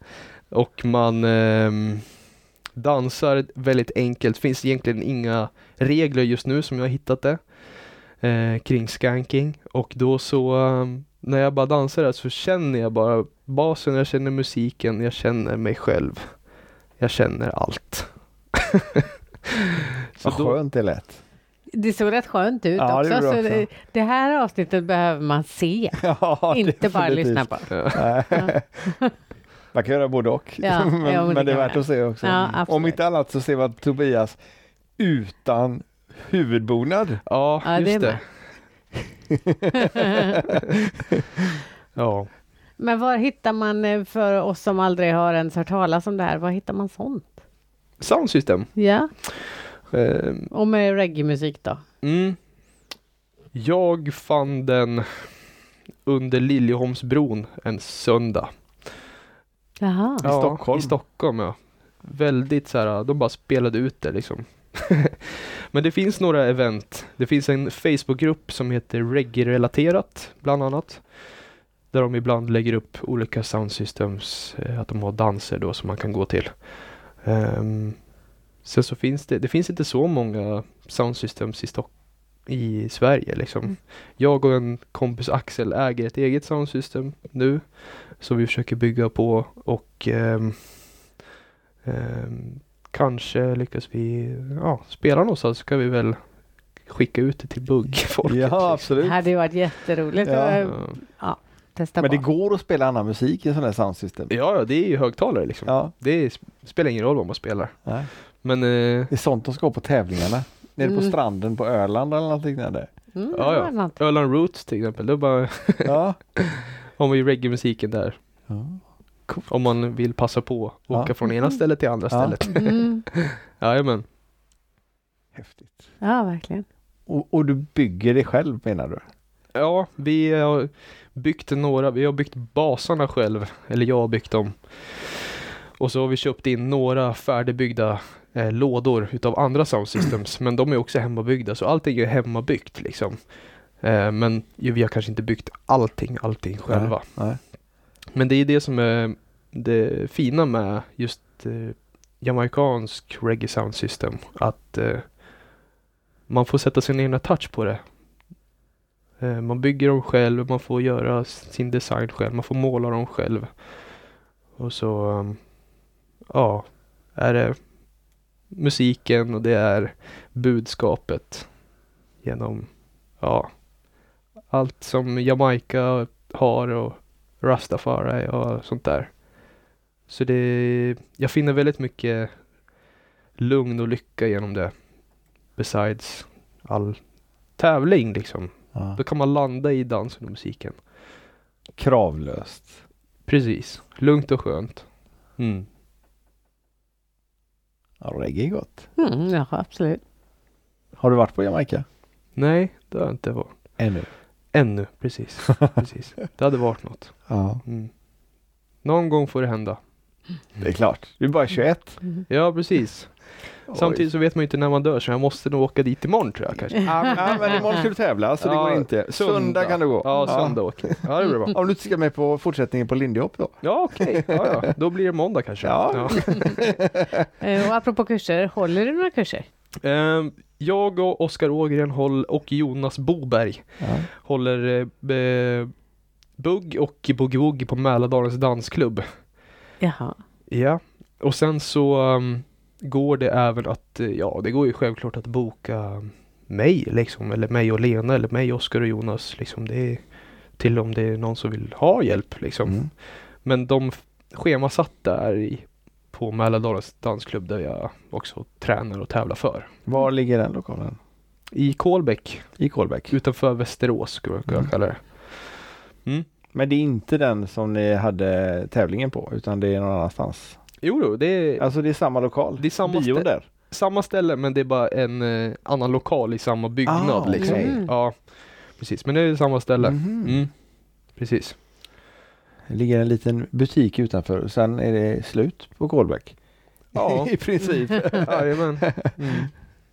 och man ehm, dansar väldigt enkelt. finns egentligen inga regler just nu som jag har hittat det eh, kring skanking och då så ehm, när jag bara dansar där så känner jag bara basen, jag känner musiken, jag känner mig själv. Jag känner allt. så Vad skönt det lät. Det såg rätt skönt ut Ja, det också. så det det, också. det här avsnittet behöver man se, Ja, inte bara lyssna på. ja. Man kan göra både och. Ja, men, ja, men det är värt att se också. Om inte annat så ser man Tobias utan huvudbonad. ja, Ja, just det det. ja. Men var hittar man, eh, för oss som aldrig har ens hört talas om det här, var hittar man sånt? Soundsystem. Ja, Ehm, och med reggae-musik då? Mm. Jag fann den under Liljeholmsbron en söndag. Jaha. I Stockholm? I Stockholm ja. Väldigt så här, de bara spelade ut det liksom. Men det finns några event. Det finns en Facebookgrupp som heter Reggae-relaterat bland annat. Där de ibland lägger upp olika sound systems, eh, att de har danser då som man kan gå till. Ehm, sen så finns det, det finns inte så många sound systems i, Stock, i Sverige liksom. Mm. Jag och en kompis Axel äger ett eget sound system nu som vi försöker bygga på och ehm, ehm, kanske lyckas vi ja, spela någonstans så ska vi väl skicka ut det till buggfolket. Ja, liksom. Det absolut. hade ju varit jätteroligt Ja. att Ja. testa Men det på. går att spela annan musik i sån här soundsystem. Ja, ja, det är ju högtalare liksom. Ja, Det är, spelar ingen roll vad man spelar. nej. Men eh, Det är sånt de ska ha på tävlingarna. Nere på Mm. stranden på Öland eller något liknande. Mm, Ja, ja. något. Öland Roots till exempel, det är bara Ja. har man ju reggae-musiken där. ja. Om man vill passa på att Ja. åka från ena stället till andra Ja. stället. Mm. Jajamän. Häftigt. Ja, verkligen. Och, och du bygger det själv menar du? Ja, vi har byggt några, vi har byggt basarna själv, eller jag har byggt dem. Och så har vi köpt in några färdigbyggda eh, lådor utav andra sound systems, men de är också hemmabyggda, så allting är hemmabyggt liksom. Eh, men ju, vi har kanske inte byggt allting, allting själva. Nej. Men det är det som är det fina med just eh, jamaicansk reggae sound system. Att eh, man får sätta sin egna touch på det. Eh, man bygger dem själv, man får göra sin design själv, man får måla dem själv. Och så, um, ja, är det musiken och det är budskapet genom, ja, allt som Jamaica har och Rastafari och sånt där. Så det, jag finner väldigt mycket lugn och lycka genom det. Besides all tävling liksom. Ja. Då kan man landa i dansen och musiken. Kravlöst. Precis. Lugnt och skönt. Mm. Ja, reggae är gott. Mm, ja, absolut. Har du varit på Jamaica? Nej, det har jag inte varit. Ännu? Ännu, precis. precis. Det hade varit något. Ja, Mm. Någon gång får det hända. det är klart. Du är bara 21. Mm. Ja, precis. Samtidigt så vet man ju inte när man dör så jag måste nog åka dit imorgon tror jag kanske. Ja, ja, men imorgon ska du tävla så det Ja, går inte. Söndag, kan du gå. Ja, söndag åker. Ja, det blir bra. Om du inte ska med på fortsättningen på lindyhopp då? Ja, okej. Ja, ja. Då blir det måndag kanske. Ja. Eh, Och apropå kurser, håller du några kurser? Ehm, jag och Oskar Ågren håll, och Jonas Boberg Ja. håller eh, eh, bugg och boogie-woogie på Mälardalens dansklubb. Jaha. Ja, och sen så um, går det även att, eh, ja det går ju självklart att boka mig liksom, eller mig och Lena, eller mig, Oskar och Jonas liksom. Det är till om det är någon som vill ha hjälp liksom. Mm. Men de schemasatta är i, på Mälardalens dansklubb där jag också tränar och tävlar för. Var ligger den lokalen? I Kolbäck, I Kolbäck. utanför Västerås skulle jag Mm. kalla det. Mm. Men det är inte den som ni hade tävlingen på utan det är någon annanstans. Jo, då, det är Alltså det är samma lokal. Det är samma Bion stä- där. samma ställe men det är bara en eh, annan lokal i samma byggnad Ah, liksom. Mm. Ja, precis. Men det är samma ställe. Mhm. Mm. Precis. Det ligger en liten butik utanför och sen är det slut på Kolbäck. Ja. I princip. Jajamän. Mm.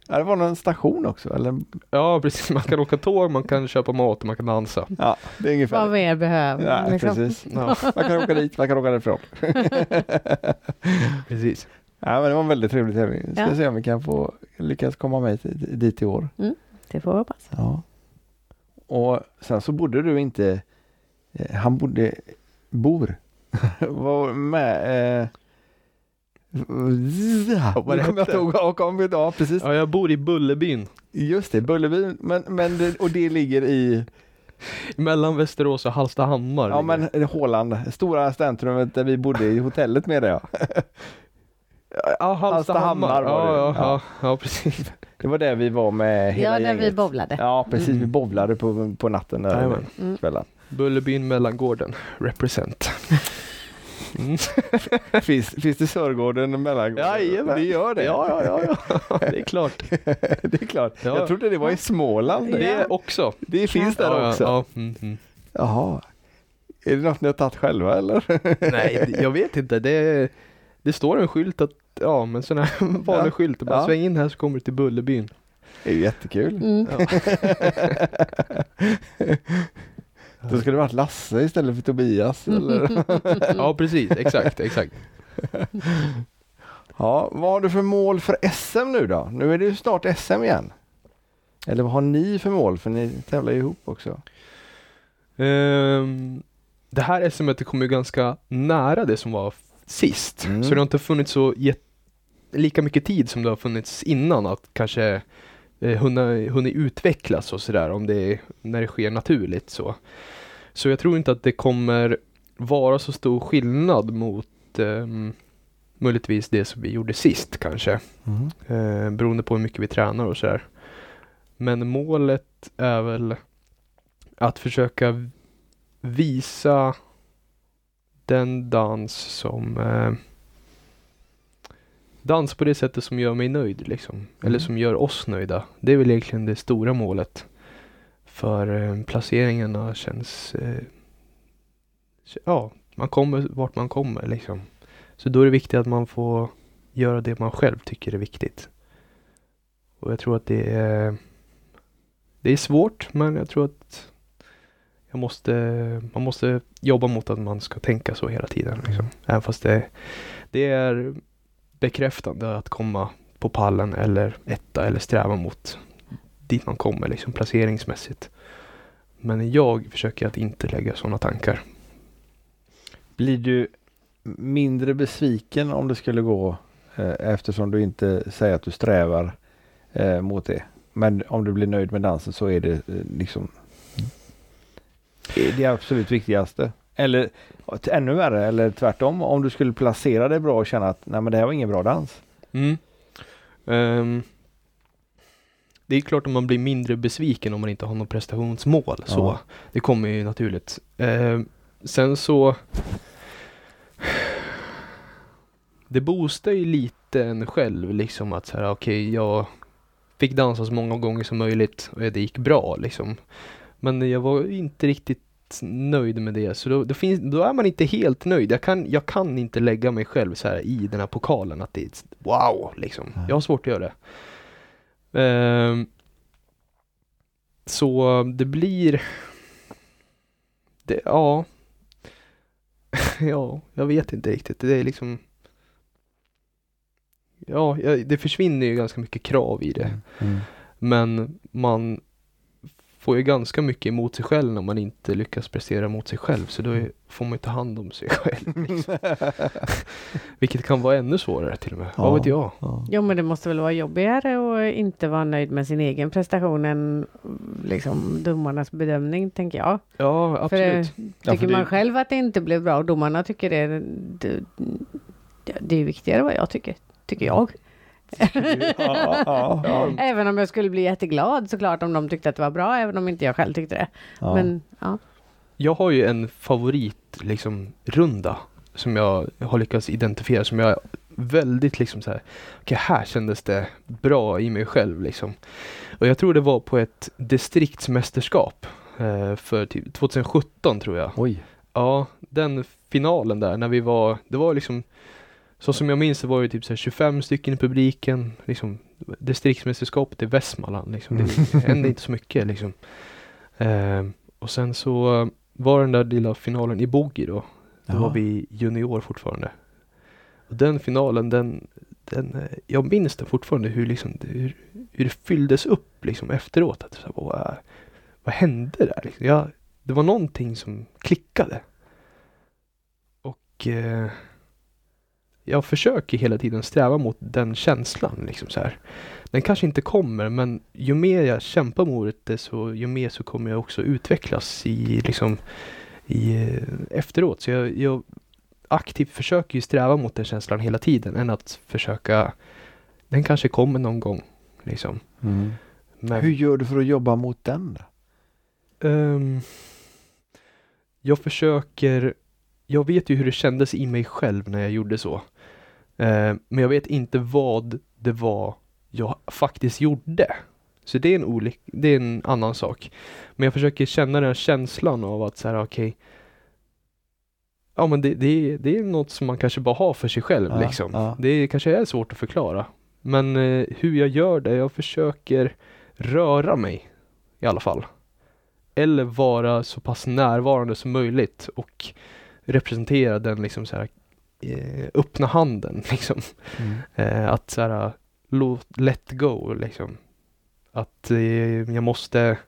Ja, det var någon station också eller? Ja, precis. Man kan åka tåg, man kan köpa mat och man kan dansa. Ja, det är ungefär Vad mer behöver Ja, liksom? precis. Ja, Man kan åka dit, man kan åka därifrån. precis. Ja, men det var en väldigt trevlig tävling. Ska Ja. se om vi kan få lyckas komma med dit i år. Det får vi hoppas. Ja. Och sen så bodde du inte, eh, han bodde, bor, var med eh, vad det kommer jag hette? ihåg, ja, kom, ja precis. Ja, jag bor i Bullerbyn. Just det, Bullerbyn, men, men det, och det ligger i, Mellan Västerås och Hallstahammar. ja ligger men Håland, stora centrumet där vi bodde i hotellet med det ja. det. Ja, Hallstahammar var det. Ja, ja, Ja. ja, precis. Det var där vi var med hela Ja, när gänget. vi bowlade. Ja precis, Mm. vi bowlade på, på natten där Jajamän. Mm. kvällen. Bullerbyn, Mellangården. Represent. Mm. Finns, finns det Sörgården mellan? Jajamän. Det gör det? Ja, ja, ja, ja. Det är klart. det är klart. Ja. Jag trodde det var i Småland. Det Det, är också. det finns där ja, också. Ja, ja. Mm, mm. Jaha. Är det något ni har tagit själva eller? Nej, jag vet inte. Det, det står en skylt att, ja men sån här vanlig Ja. skylt. Bara Ja. sväng in här så kommer du till Bullerbyn. Det är ju jättekul. Mm. Då skulle det varit Lasse istället för Tobias. Eller? Ja precis, exakt, exakt. Ja, vad har du för mål för SM nu då? Nu är det ju snart SM igen. Eller vad har ni för mål? För ni tävlar ju ihop också. Ehm, det här SMet kommer ju ganska nära det som var sist. Mm. Så det har inte funnits så lika mycket tid som det har funnits innan att kanske eh, hunnit utvecklas och sådär om det när det sker naturligt så. Så jag tror inte att det kommer vara så stor skillnad mot ehm, möjligtvis det som vi gjorde sist kanske. Eh, beroende på hur mycket vi tränar och sådär. Men målet är väl att försöka visa den dans som eh, dans på det sättet som gör mig nöjd liksom. Eller Mm. som gör oss nöjda. Det är väl egentligen det stora målet. För eh, placeringarna känns eh, ja, man kommer vart man kommer liksom. Så då är det viktigt att man får göra det man själv tycker är viktigt. Och jag tror att det är det är svårt men jag tror att jag måste, man måste jobba mot att man ska tänka så hela tiden. Liksom. Även fast det, det är bekräftande att komma på pallen eller etta eller sträva mot dit man kommer liksom placeringsmässigt. Men jag försöker att inte lägga sådana tankar. Blir du mindre besviken om det skulle gå eh, eftersom du inte säger att du strävar eh, mot det? Men om du blir nöjd med dansen så är det eh, liksom det absolut viktigaste. Eller ännu värre, eller tvärtom, om du skulle placera dig bra och känna att nej men det här var ingen bra dans. Mm. Ehm, det är klart att man blir mindre besviken om man inte har något prestationsmål. Så. Ja. Det kommer ju naturligt. Ehm, sen så Det boostar ju lite en själv liksom att så här, okej jag fick dansa så många gånger som möjligt och det gick bra liksom. Men jag var inte riktigt nöjd med det så då, då, finns, då är man inte helt nöjd. Jag kan, jag kan inte lägga mig själv så här i den här pokalen att det är wow liksom. Jag har svårt att göra det. Ehm, så det blir det, ja. ja, jag vet inte riktigt. Det är liksom Ja, det försvinner ju ganska mycket krav i det. Mm. Men man får ju ganska mycket emot sig själv när man inte lyckas prestera mot sig själv. Så då är, får man ju ta hand om sig själv. Liksom. Vilket kan vara ännu svårare till och med. Ja. Vad vet jag? Ja. Jo men det måste väl vara jobbigare att inte vara nöjd med sin egen prestation än liksom domarnas bedömning tänker jag. Ja, För eh, absolut. Ja, tycker för det- man själv att det inte blev bra och domarna tycker det, det, det är viktigare vad jag tycker, tycker jag. Ja, ja, ja. Även om jag skulle bli jätteglad såklart om de tyckte att det var bra, även om inte jag själv tyckte det. Ja. Men ja, Jag har ju en favorit liksom runda som jag har lyckats identifiera som jag väldigt liksom så här. Okej, här kändes det bra i mig själv liksom. Och jag tror det var på ett distriktsmästerskap eh, för typ 2017 tror jag. Oj. Ja, den finalen där när vi var, det var liksom så som jag minns det var det typ så här 25 stycken i publiken, liksom distriktsmästerskapet i Västmanland liksom. Det hände inte så mycket liksom. Ehm, och sen så var den där lilla finalen i boogie då. Då Ja. var vi junior fortfarande. Och den finalen, den, den, eh, jag minns den fortfarande hur liksom, hur, hur det fylldes upp liksom efteråt. Att, så vad, vad hände där? Liksom? Jag, det var någonting som klickade. Och eh, jag försöker hela tiden sträva mot den känslan. Liksom så här. Den kanske inte kommer men ju mer jag kämpar mot det så ju mer så kommer jag också utvecklas i liksom i, eh, efteråt. Så jag, jag aktivt försöker ju sträva mot den känslan hela tiden än att försöka den kanske kommer någon gång. Liksom. Mm. Men, Hur gör du för att jobba mot den? Ehm, jag försöker, jag vet ju hur det kändes i mig själv när jag gjorde så. Ehm, men jag vet inte vad det var jag faktiskt gjorde. Så det är en, olik, det är en annan sak. Men jag försöker känna den känslan av att så här, okej. ja men det, det, är- det är något som man kanske bara har för sig själv Ja, liksom. ja. Det kanske är svårt att förklara. Men eh, hur jag gör det, jag försöker röra mig i alla fall. eller vara så pass närvarande som möjligt och representera den liksom så här, eh, öppna handen. Liksom. Mm. Eh, att så här, let go liksom. Att eh, jag måste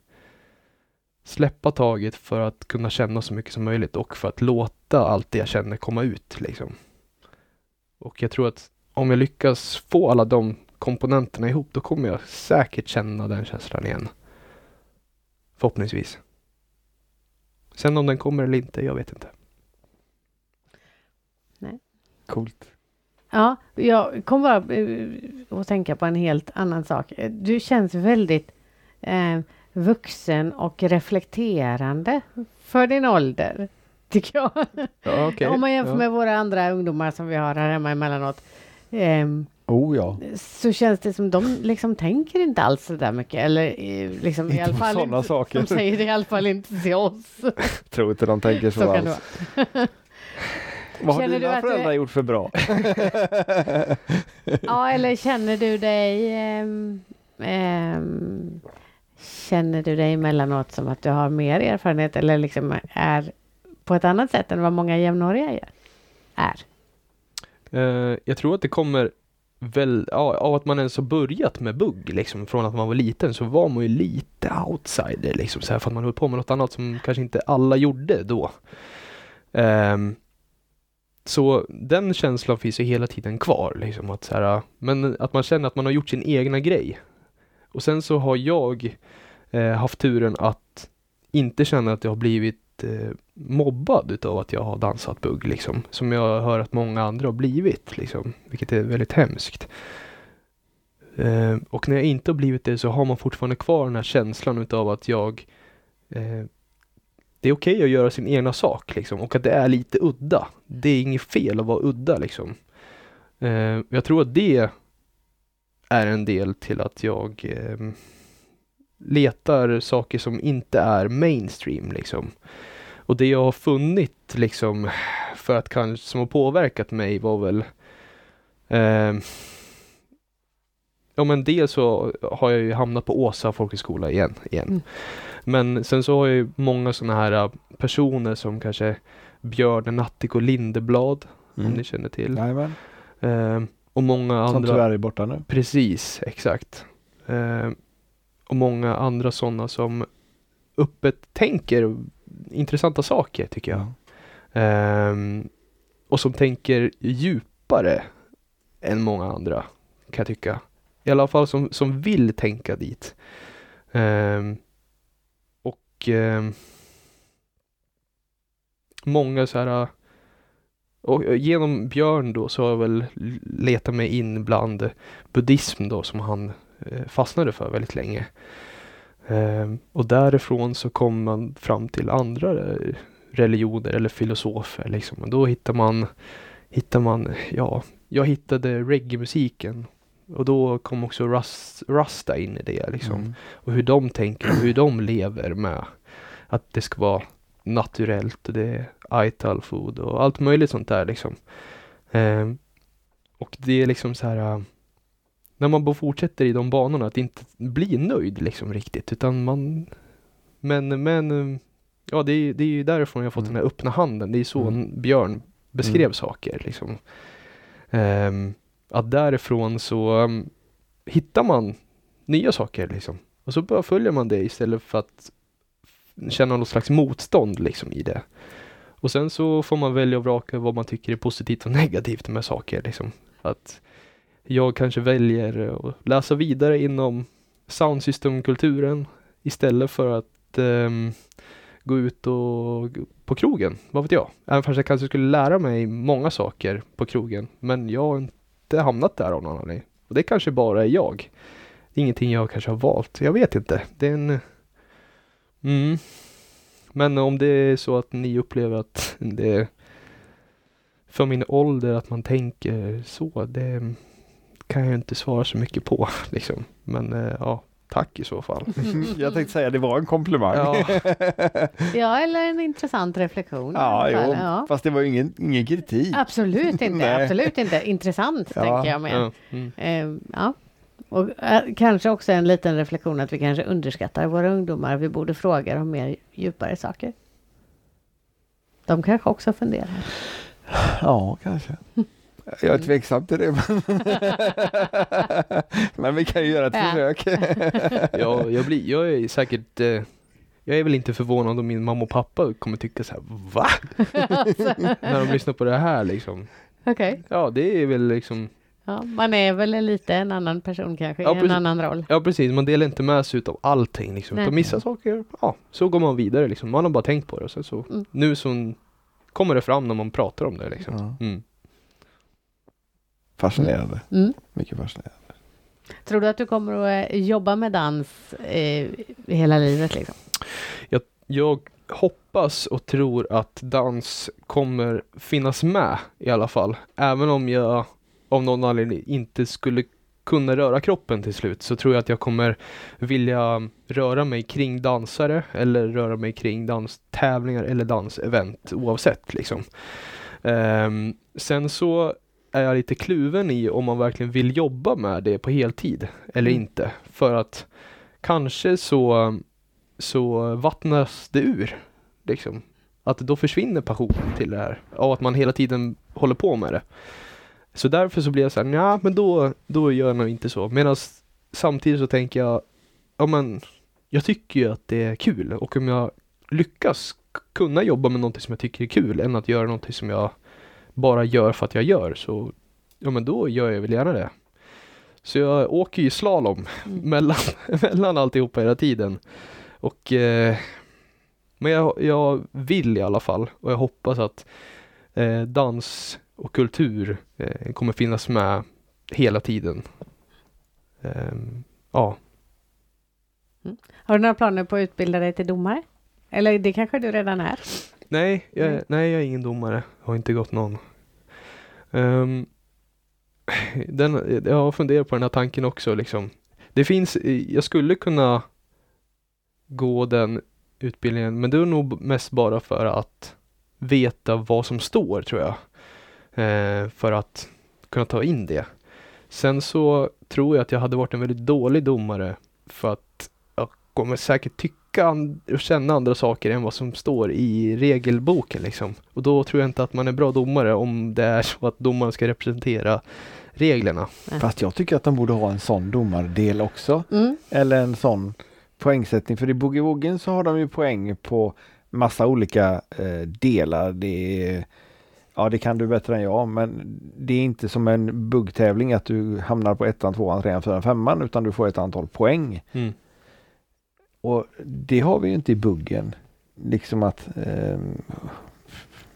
släppa taget för att kunna känna så mycket som möjligt och för att låta allt det jag känner komma ut liksom. Och jag tror att om jag lyckas få alla de komponenterna ihop, då kommer jag säkert känna den känslan igen. Förhoppningsvis. Sen om den kommer eller inte, jag vet inte. Coolt. Ja, jag kom bara eh, att tänka på en helt annan sak. Du känns väldigt eh, vuxen och reflekterande för din ålder. Tycker jag. Ja, okej. Om man jämför Ja. med våra andra ungdomar som vi har här hemma emellanåt. ehm, Oh ja. så känns det som de liksom tänker inte alls så där mycket. Eller eh, liksom i Inte alla på fall sådana inte, saker. de säger det i alla fall inte till oss. Tror inte de tänker så, Så alls. Vad har Känner dina du att du föräldrar är- gjort för bra? Ja, eller känner du dig ehm, ehm, Känner du dig emellanåt som att du har mer erfarenhet eller liksom är på ett annat sätt än vad många jämnåriga? Är. Eh, jag tror att det kommer väl ja, av att man ens har börjat med bugg liksom från att man var liten så var man ju lite outsider liksom så här för att man höll på med något annat som kanske inte alla gjorde då. Ehm, så den känslan finns ju hela tiden kvar liksom att så här, äh, men att man känner att man har gjort sin egna grej. Och sen så har jag eh, haft turen att inte känna att jag har blivit eh, mobbad utav att jag har dansat bugg liksom. Som jag hör att många andra har blivit liksom. Vilket är väldigt hemskt. Eh, och när jag inte har blivit det så har man fortfarande kvar den här känslan utav att jag eh, det är okej att göra sin egna sak liksom och att det är lite udda. Det är inget fel att vara udda liksom. Eh, jag tror att det är en del till att jag eh, letar saker som inte är mainstream liksom. Och det jag har funnit liksom för att kanske som har påverkat mig var väl eh, Ja men dels så har jag ju hamnat på Åsa folkhögskola igen. igen. Mm. Men sen så har jag ju många sådana här äh, personer som kanske Björn Natthik och Lindeblad om ni känner till. Eh, och många Som andra. tyvärr är borta nu. Precis, exakt. Eh, och många andra sådana som öppet tänker intressanta saker tycker jag. Ehm, och som tänker djupare än många andra kan jag tycka. I alla fall som, som vill tänka dit. Ehm, och eh, många så här och genom Björn då så har jag väl letat mig in bland buddhism då som han eh, fastnade för väldigt länge. Ehm, och därifrån så kom man fram till andra eh, religioner eller filosofer liksom. Och då hittar man, hittar man, ja, jag hittade reggae-musiken. Och då kom också Rust, Rasta in i det liksom. Mm. Och hur de tänker och hur de lever med att det ska vara naturellt och det är ital food och allt möjligt sånt där liksom. Ehm, och det är liksom så här äh, när man bara fortsätter i de banorna att inte bli nöjd liksom riktigt utan man men, men äh, ja det är, det är ju därifrån jag fått Mm. den här öppna handen. Det är så Mm. Björn beskrev Mm. saker liksom. Ehm, att därifrån så um, hittar man nya saker liksom. Och så bara följer man det istället för att känna något slags motstånd liksom i det. Och sen så får man välja och vraka vad man tycker är positivt och negativt med saker liksom. Att jag kanske väljer att läsa vidare inom soundsystemkulturen istället för att um, gå ut och på krogen, vad vet jag. Även fast jag kanske skulle lära mig många saker på krogen. Men jag har inte hamnat där av någon anledning. Och det kanske bara är jag. Det är ingenting jag kanske har valt. Jag vet inte. Det är en... Mm. Men om det är så att ni upplever att det är för min ålder att man tänker så, det kan jag inte svara så mycket på liksom. Men eh, ja, tack i så fall. Jag tänkte säga det var en komplimang. Ja. Ja, eller en intressant reflektion. Ja, jo, ja. fast det var ju ingen, ingen kritik. Absolut inte, absolut inte. Intressant Ja, tänker jag med. Ja, mm. Eh, ja. Och eh, kanske också en liten reflektion att vi kanske underskattar våra ungdomar. Vi borde fråga dem mer djupare saker. De kanske också funderar. Ja, kanske. Jag är tveksam till det. Men, vi kan ju göra ett Ja. försök. Ja, jag, blir, jag är säkert eh, jag är väl inte förvånad om min mamma och pappa kommer tycka så här, va? När de lyssnar på det här liksom. Okej. Ja, det är väl liksom, Ja, man är väl en lite en annan person kanske, Ja, i en precis. annan roll. ja precis, man delar inte med sig av allting liksom. Nej. Utan vissa saker, ja, så går man vidare liksom. Man har bara tänkt på det och sen så, Mm. nu så kommer det fram när man pratar om det liksom. Ja. Mm. Fascinerande. Mm. Mycket fascinerande. Tror du att du kommer att eh, jobba med dans eh, hela livet liksom? Jag hoppas och tror att dans kommer finnas med i alla fall. Även om jag av någon anledning inte skulle kunna röra kroppen till slut så tror jag att jag kommer vilja röra mig kring dansare eller röra mig kring danstävlingar eller dansevent oavsett liksom. Ehm, sen så är jag lite kluven i om man verkligen vill jobba med det på heltid eller Mm. inte. För att kanske så så vattnas det ur. Liksom. Att då försvinner passionen till det här. Och att man hela tiden håller på med det. Så därför så blir jag så här, ja men då, då gör jag nog inte så. Medan samtidigt så tänker jag, ja men jag tycker ju att det är kul och om jag lyckas kunna jobba med någonting som jag tycker är kul än att göra någonting som jag bara gör för att jag gör så ja men då gör jag väl gärna det. Så jag åker ju slalom Mm. mellan, mellan alltihopa hela tiden. Och eh, men jag, jag vill i alla fall och jag hoppas att eh, dans och kultur eh, kommer finnas med hela tiden. Ehm, ja, Har du några planer på att utbilda dig till domare? Eller det kanske du redan är? Nej, jag, Nej. nej, jag är ingen domare. Har inte gått någon. Ehm, den, jag har funderat på den här tanken också liksom. Det finns, jag skulle kunna gå den utbildningen men det är nog mest bara för att veta vad som står tror jag. Eh, för att kunna ta in det. Sen så tror jag att jag hade varit en väldigt dålig domare för att jag kommer säkert tycka and- och känna andra saker än vad som står i regelboken liksom. Och då tror jag inte att man är bra domare om det är så att domaren ska representera reglerna. Fast jag tycker att de borde ha en sån domardel också. Mm. Eller en sån poängsättning. För i Boogie så har de ju poäng på massa olika eh, delar. Det är, ja det kan du bättre än jag men det är inte som en buggtävling att du hamnar på ettan, tvåan, trean, fyran, femman utan du får ett antal poäng. Mm. Och det har vi ju inte i buggen. Liksom att ehm,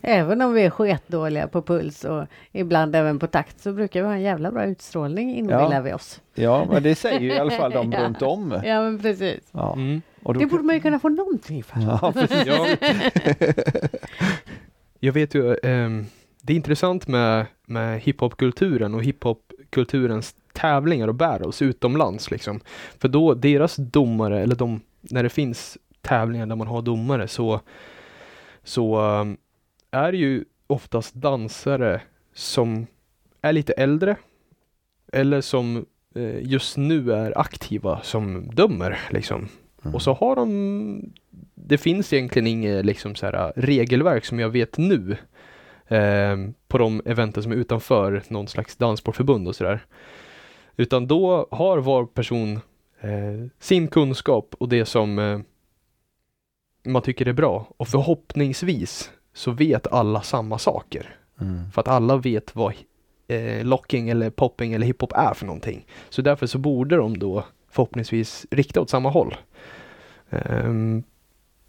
Även om vi är sketdåliga på puls och ibland även på takt så brukar vi ha en jävla bra utstrålning inbillar Ja. vi oss. Ja, men det säger ju i alla fall de Ja. runt om. Ja men precis. Ja. Mm. Och då Det borde man ju kunna få någonting för. Ja, precis. Ja. Jag vet ju, ehm, det är intressant med, med hiphopkulturen och hiphopkulturens tävlingar och battles utomlands liksom. För då deras domare, eller de, när det finns tävlingar där man har domare så, så ehm, är det ju oftast dansare som är lite äldre eller som eh, just nu är aktiva som dömer liksom. Mm. Och så har de Det finns egentligen inget liksom så här, regelverk som jag vet nu eh, på de eventen som är utanför någon slags danssportförbund och sådär. Utan då har var person eh, sin kunskap och det som eh, man tycker är bra och förhoppningsvis så vet alla samma saker. Mm. För att alla vet vad eh, locking eller popping eller hiphop är för någonting. Så därför så borde de då förhoppningsvis rikta åt samma håll. Ehm,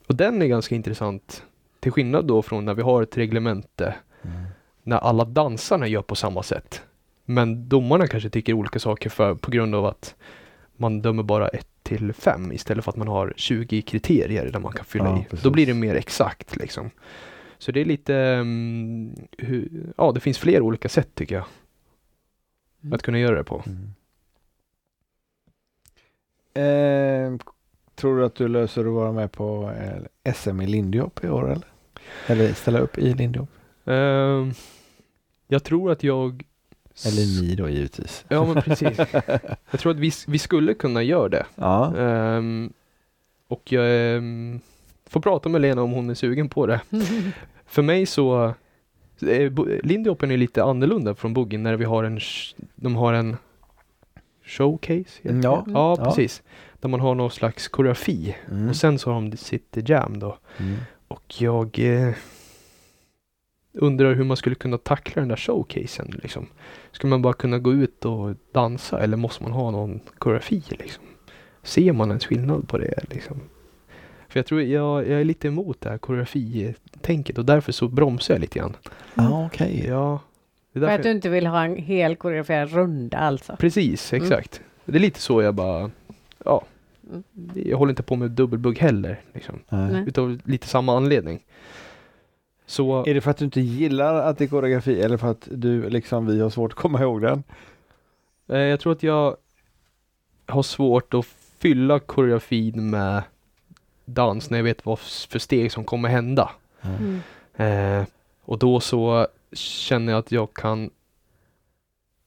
och den är ganska intressant. Till skillnad då från när vi har ett reglemente Mm. när alla dansarna gör på samma sätt. Men domarna kanske tycker olika saker för, på grund av att man dömer bara 1 till 5 istället för att man har 20 kriterier där man kan fylla Ja, i. precis. Då blir det mer exakt liksom. Så det är lite, mm, hur, ja det finns fler olika sätt tycker jag. Mm. Att kunna göra det på. Mm. Eh, tror du att du löser att vara med på eh, SM i lindyhopp i år eller? Eller ställa upp i lindyhopp? Ehm, jag tror att jag Eller ni då givetvis. Ja, men precis. jag tror att vi, vi skulle kunna göra det. Ja. Ehm, och jag ehm, får prata med Lena om hon är sugen på det. För mig så, eh, Lindy Open är lite annorlunda från Boogie när vi har en, de har en showcase. Mm, ja. det? ja, Ja. precis. Där man har någon slags koreografi. Mm. Och sen så har de sitt jam då. Mm. Och jag eh, undrar hur man skulle kunna tackla den där showcasen. Liksom. Ska man bara kunna gå ut och dansa eller måste man ha någon koreografi? Liksom? Ser man en skillnad på det? Liksom? För jag tror jag, jag är lite emot det här koreografitänket och därför så bromsar jag lite grann. Ja, okej. Ja, är För att du inte vill ha en hel koreograferad runda alltså. Precis, Mm. exakt. Det är lite så jag bara, ja, Mm. jag håller inte på med dubbelbugg heller. Liksom. Utav lite samma anledning. Så Är det för att du inte gillar att det är koreografi eller för att du liksom vi har svårt att komma ihåg den? Eh, jag tror att jag har svårt att fylla koreografin med dans när jag vet vad för steg som kommer hända. Mm. Eh, och då så känner jag att jag kan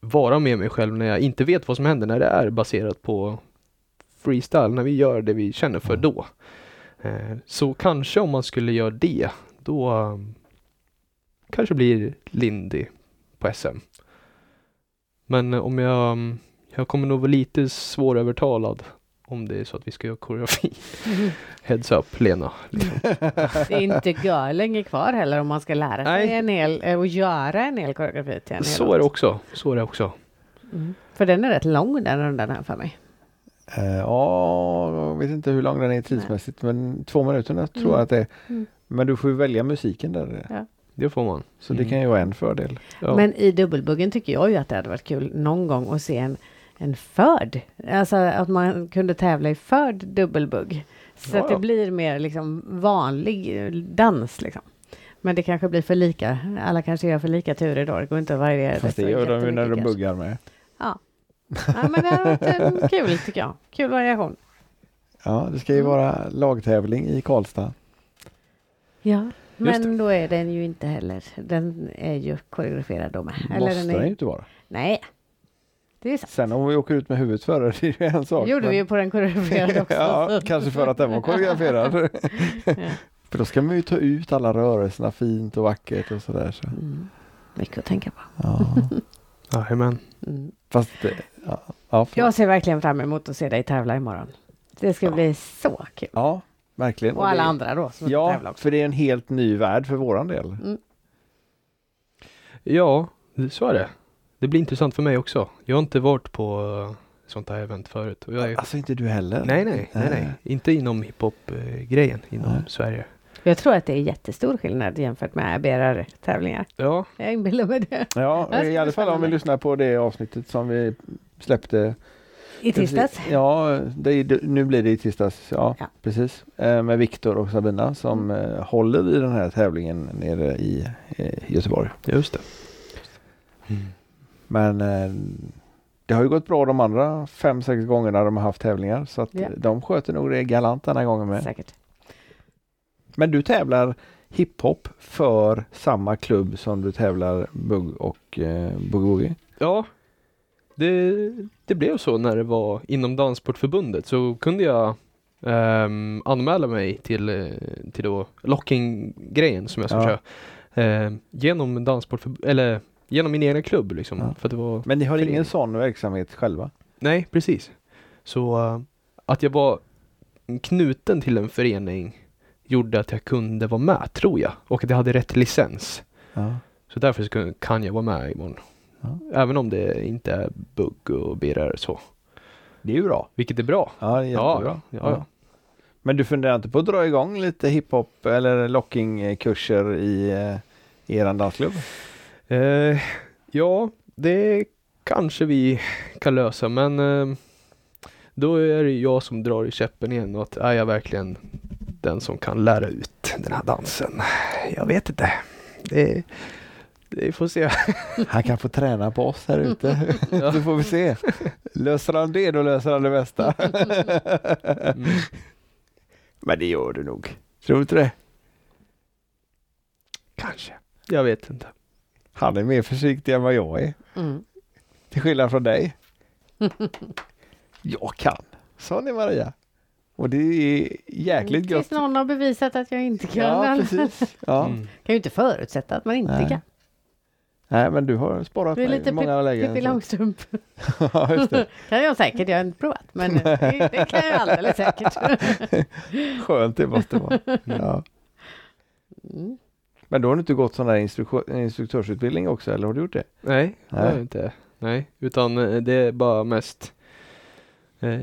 vara med mig själv när jag inte vet vad som händer när det är baserat på freestyle, när vi gör det vi känner för Mm. då. Eh, så kanske om man skulle göra det, då um, kanske blir Lindy på SM. Men eh, om jag, um, jag kommer nog vara lite svårövertalad om det är så att vi ska göra koreografi. Heads up Lena. Liksom. Det är inte gör länge kvar heller om man ska lära sig Nej. en hel eh, och göra en hel koreografi till en Så är det också. Så är det också. Mm. För den är rätt lång den rundan här för mig. Eh, Ja, jag vet inte hur lång den är tidsmässigt men två minuter tror Mm. jag att det är. Mm. Men du får ju välja musiken där. Ja. Det får man. Så det kan ju vara en fördel. Ja. Men i dubbelbuggen tycker jag ju att det hade varit kul någon gång att se en, en förd. Alltså att man kunde tävla i förd dubbelbugg. Så Ja, att det ja. blir mer liksom vanlig eh, dans liksom. Men det kanske blir för lika. Alla kanske gör för lika turer då. Det går inte att variera Fast det gör de ju när de buggar med. Ja. Ja, men det hade varit eh, kul tycker jag. Kul variation. Ja, det ska ju Mm. vara lagtävling i Karlstad. Ja. Men då är den ju inte heller. Den är ju koreograferad då med. Eller Måste den den är, ju inte vara. Nej. Det är sant. Sen om vi åker ut med huvudet före, det är ju en sak. Det gjorde men- vi ju på den koreograferade också. ja, kanske för att den var koreograferad. För då ska man ju ta ut alla rörelserna fint och vackert och sådär. Så. Mm. Mycket att tänka på. Ja. Jajamän. Mm. Fast det, ja, Jag ser verkligen fram emot att se dig tävla imorgon. Det ska Ja. bli så kul. ja, verkligen. Och alla det, andra då som Ja, tävla också. för det är en helt ny värld för våran del. Mm. Ja, så är det. Det blir intressant för mig också. Jag har inte varit på uh, sånt här event förut. Och jag är... Alltså inte du heller? nej, nej, nej, nej. Inte inom hiphop-grejen inom Nej. Sverige. Jag tror att det är jättestor skillnad jämfört med BRR-tävlingar. Ja, Jag inbillar mig det. Ja, i alla fall om vi lyssnar på det avsnittet som vi släppte. I tisdags. Ja, det, är- nu blir det i tisdags. Ja, Ja. precis. Eh, Med Viktor och Sabina som Mm. eh, håller i den här tävlingen nere i eh, Göteborg. just det. Mm. Men eh, det har ju gått bra de andra fem, sex gångerna de har haft tävlingar. Så att Ja. de sköter nog det galant den här gången med. Säkert. Men du tävlar hiphop för samma klubb som du tävlar bugg och eh, boogie Ja, det, det blev så när det var inom Danssportförbundet så kunde jag ehm, anmäla mig till, eh, till då locking-grejen som jag ska Ja. köra. Eh, genom Danssportförbundet, eller genom min egna klubb liksom. Ja. För det var, Men ni har ingen sån verksamhet själva? nej precis. Så eh, att jag var knuten till en förening gjorde att jag kunde vara med tror jag. Och att jag hade rätt licens. Ja. Så därför kan jag vara med imorgon. Ja. Även om det inte är bugg och birrar så. Det är ju bra. Vilket är bra. Ja, jättebra. ja, ja. Men du funderar inte på att dra igång lite hiphop eller lockingkurser i eh, eran dansklubb? Eh, ja, det kanske vi kan lösa men eh, då är det jag som drar i käppen igen och att är jag verkligen den som kan lära ut den här dansen? Jag vet inte. Det, det får se. Han kan få träna på oss här ute. Ja. Så får vi se. Löser han det, då löser han det mesta. Mm. Men det gör du nog. Tror du inte det? Kanske. Jag vet inte. Han är mer försiktig än vad jag är. Mm. Till skillnad från dig. Jag kan, sa ni Maria. Och det är jäkligt gött. Tills någon har bevisat att jag inte kan. Ja, precis. Ja. Mm. kan ju inte förutsätta att man inte Nej. kan. Nej, men du har sparat mig lite i många Pippi lägen. så- Långstrump. ja, just det. kan jag säkert, jag har inte provat. Men det, det kan jag alldeles säkert. Skönt det måste vara. Ja. Mm. Men då har du inte gått sån där instru- instruktörsutbildning också, eller har du gjort det? Nej, det har Nej. jag inte. Nej, utan eh, det är bara mest eh,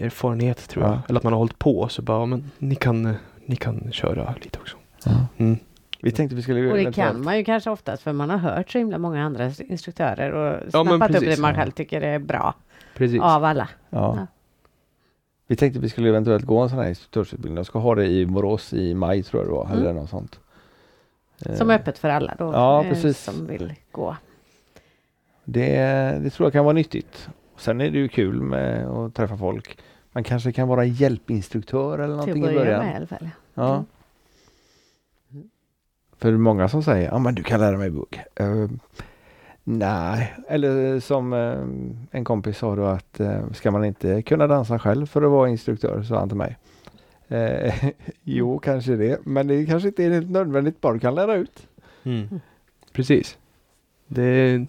erfarenhet tror jag. Ja. Eller att man har hållit på så bara, men ni kan, eh, ni kan köra lite också. Ja. Mm. Vi tänkte vi skulle Och det kan man ju kanske oftast för man har hört så himla många andra instruktörer och Ja, snappat upp precis. det man Ja. själv tycker är bra Precis. av alla. Ja. Ja. Vi tänkte vi skulle eventuellt gå en sån här instruktörsutbildning. Jag ska ha det i Borås i maj tror jag det var, Mm. eller något sånt. Som är öppet för alla då. Ja, eh, precis. Som vill gå. Det, det tror jag kan vara nyttigt. Sen är det ju kul med att träffa folk. Man kanske kan vara hjälpinstruktör eller Till att någonting i börja början. med i alla fall. Ja. Mm. För många som säger, ja men du kan lära mig bugg. Eh, nej, eller som eh, en kompis sa då att uh, ska man inte kunna dansa själv för att vara instruktör, sa han till mig. Eh, jo, kanske det, men det kanske inte är helt nödvändigt, bara du kan lära ut. Mm. Precis. Det,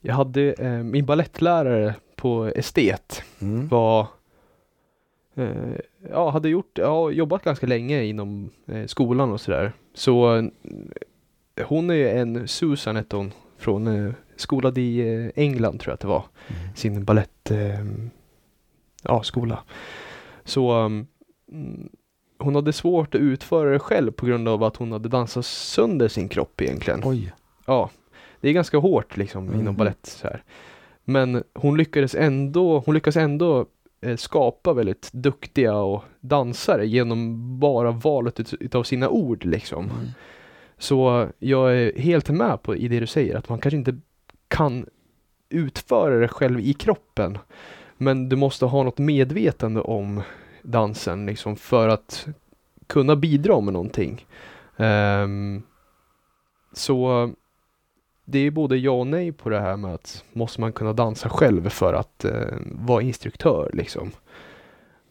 jag hade eh, min ballettlärare på estet Mm. var eh, ja, hade gjort, ja, jobbat ganska länge inom eh, skolan och sådär. Så eh, hon är ju en Susan hette hon från eh, skolad i eh, England tror jag att det var. Mm. Sin ballett eh, ja, skola. Så um, hon hade svårt att utföra det själv på grund av att hon hade dansat sönder sin kropp egentligen. Oj. Ja, det är ganska hårt liksom Mm. inom ballett så här. Men hon lyckades ändå, hon lyckas ändå eh, skapa väldigt duktiga och dansare genom bara valet utav sina ord liksom. Mm. Så jag är helt med på i det du säger att man kanske inte kan utföra det själv i kroppen. Men du måste ha något medvetande om dansen liksom för att kunna bidra med någonting. Ehm, så det är både ja och nej på det här med att måste man kunna dansa själv för att eh, vara instruktör liksom.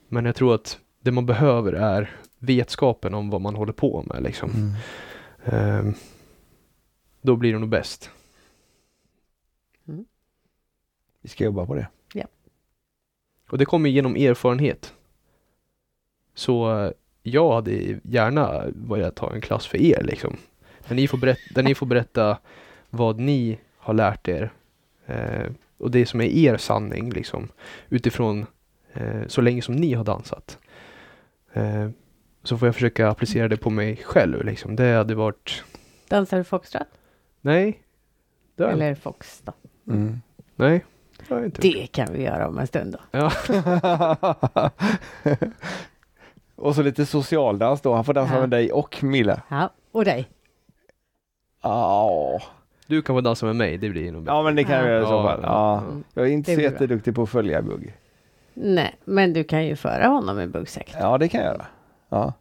Men jag tror att det man behöver är vetskapen om vad man håller på med liksom. Mm. Ehm, då blir det nog bäst. Vi ska jobba på det. Och det kommer genom erfarenhet. Så eh, jag hade gärna börjat ta en klass för er liksom. Där ni får berätta, där ni får berätta vad ni har lärt er. Eh, och det som är er sanning liksom. Utifrån eh, så länge som ni har dansat. Eh, så får jag försöka applicera det på mig själv liksom. Det hade varit... Dansar du foxtrot? Nej. Det Eller fox då? Mm. Nej. Det. Det kan vi göra om en stund då. Ja. och så lite socialdans då. Han får dansa Ja. med dig och Milla. Ja, och dig. Ja, Du kan få dansa med mig, det blir nog bra. ja men det kan Ja. vi göra i så fall. ja. Ja. Mm. Jag är inte Det så blir bra. jätteduktig på att följa bugg. Nej, men du kan ju föra honom i bugg säkert. Ja, det kan jag göra. Ja,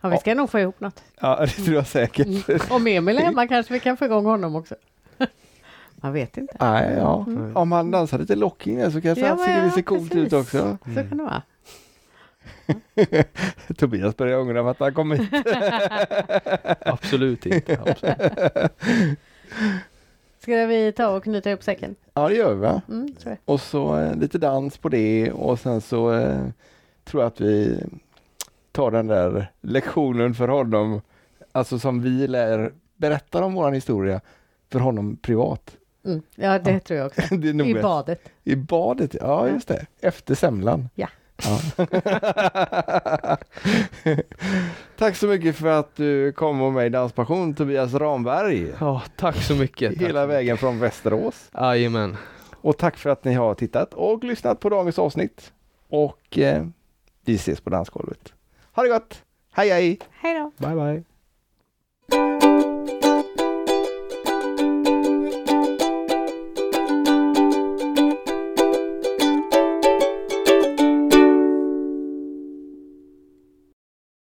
Ja, vi ska nog få ihop något. ja det tror jag säkert. Mm. Om Emil är hemma kanske vi kan få igång honom också. Man vet inte. Nej, ja. Mm. Om han dansar lite locking där så kanske han men ser ja, lite coolt precis. ut också. Så kan det vara. Tobias börjar ångra för att han kom hit. Absolut inte. Absolut. Ska vi ta och knyta ihop säcken? Ja, det gör vi va? Mm. Och så eh, lite dans på det och sen så eh, tror jag att vi tar den där lektionen för honom, alltså som vi lär, berättar om våran historia för honom privat. Mm. Ja, det Ja. tror jag också. I badet. I badet, ja just det. Efter semlan. Ja. Ja. Tack så mycket för att du kom och med i Danspassion Tobias Ramberg. Ja, tack så mycket. Tack Hela så vägen från Västerås. Jajamän. Och tack för att ni har tittat och lyssnat på dagens avsnitt. Och eh, vi ses på dansgolvet. Ha det gott! Hej hej! Hej då! Bye bye.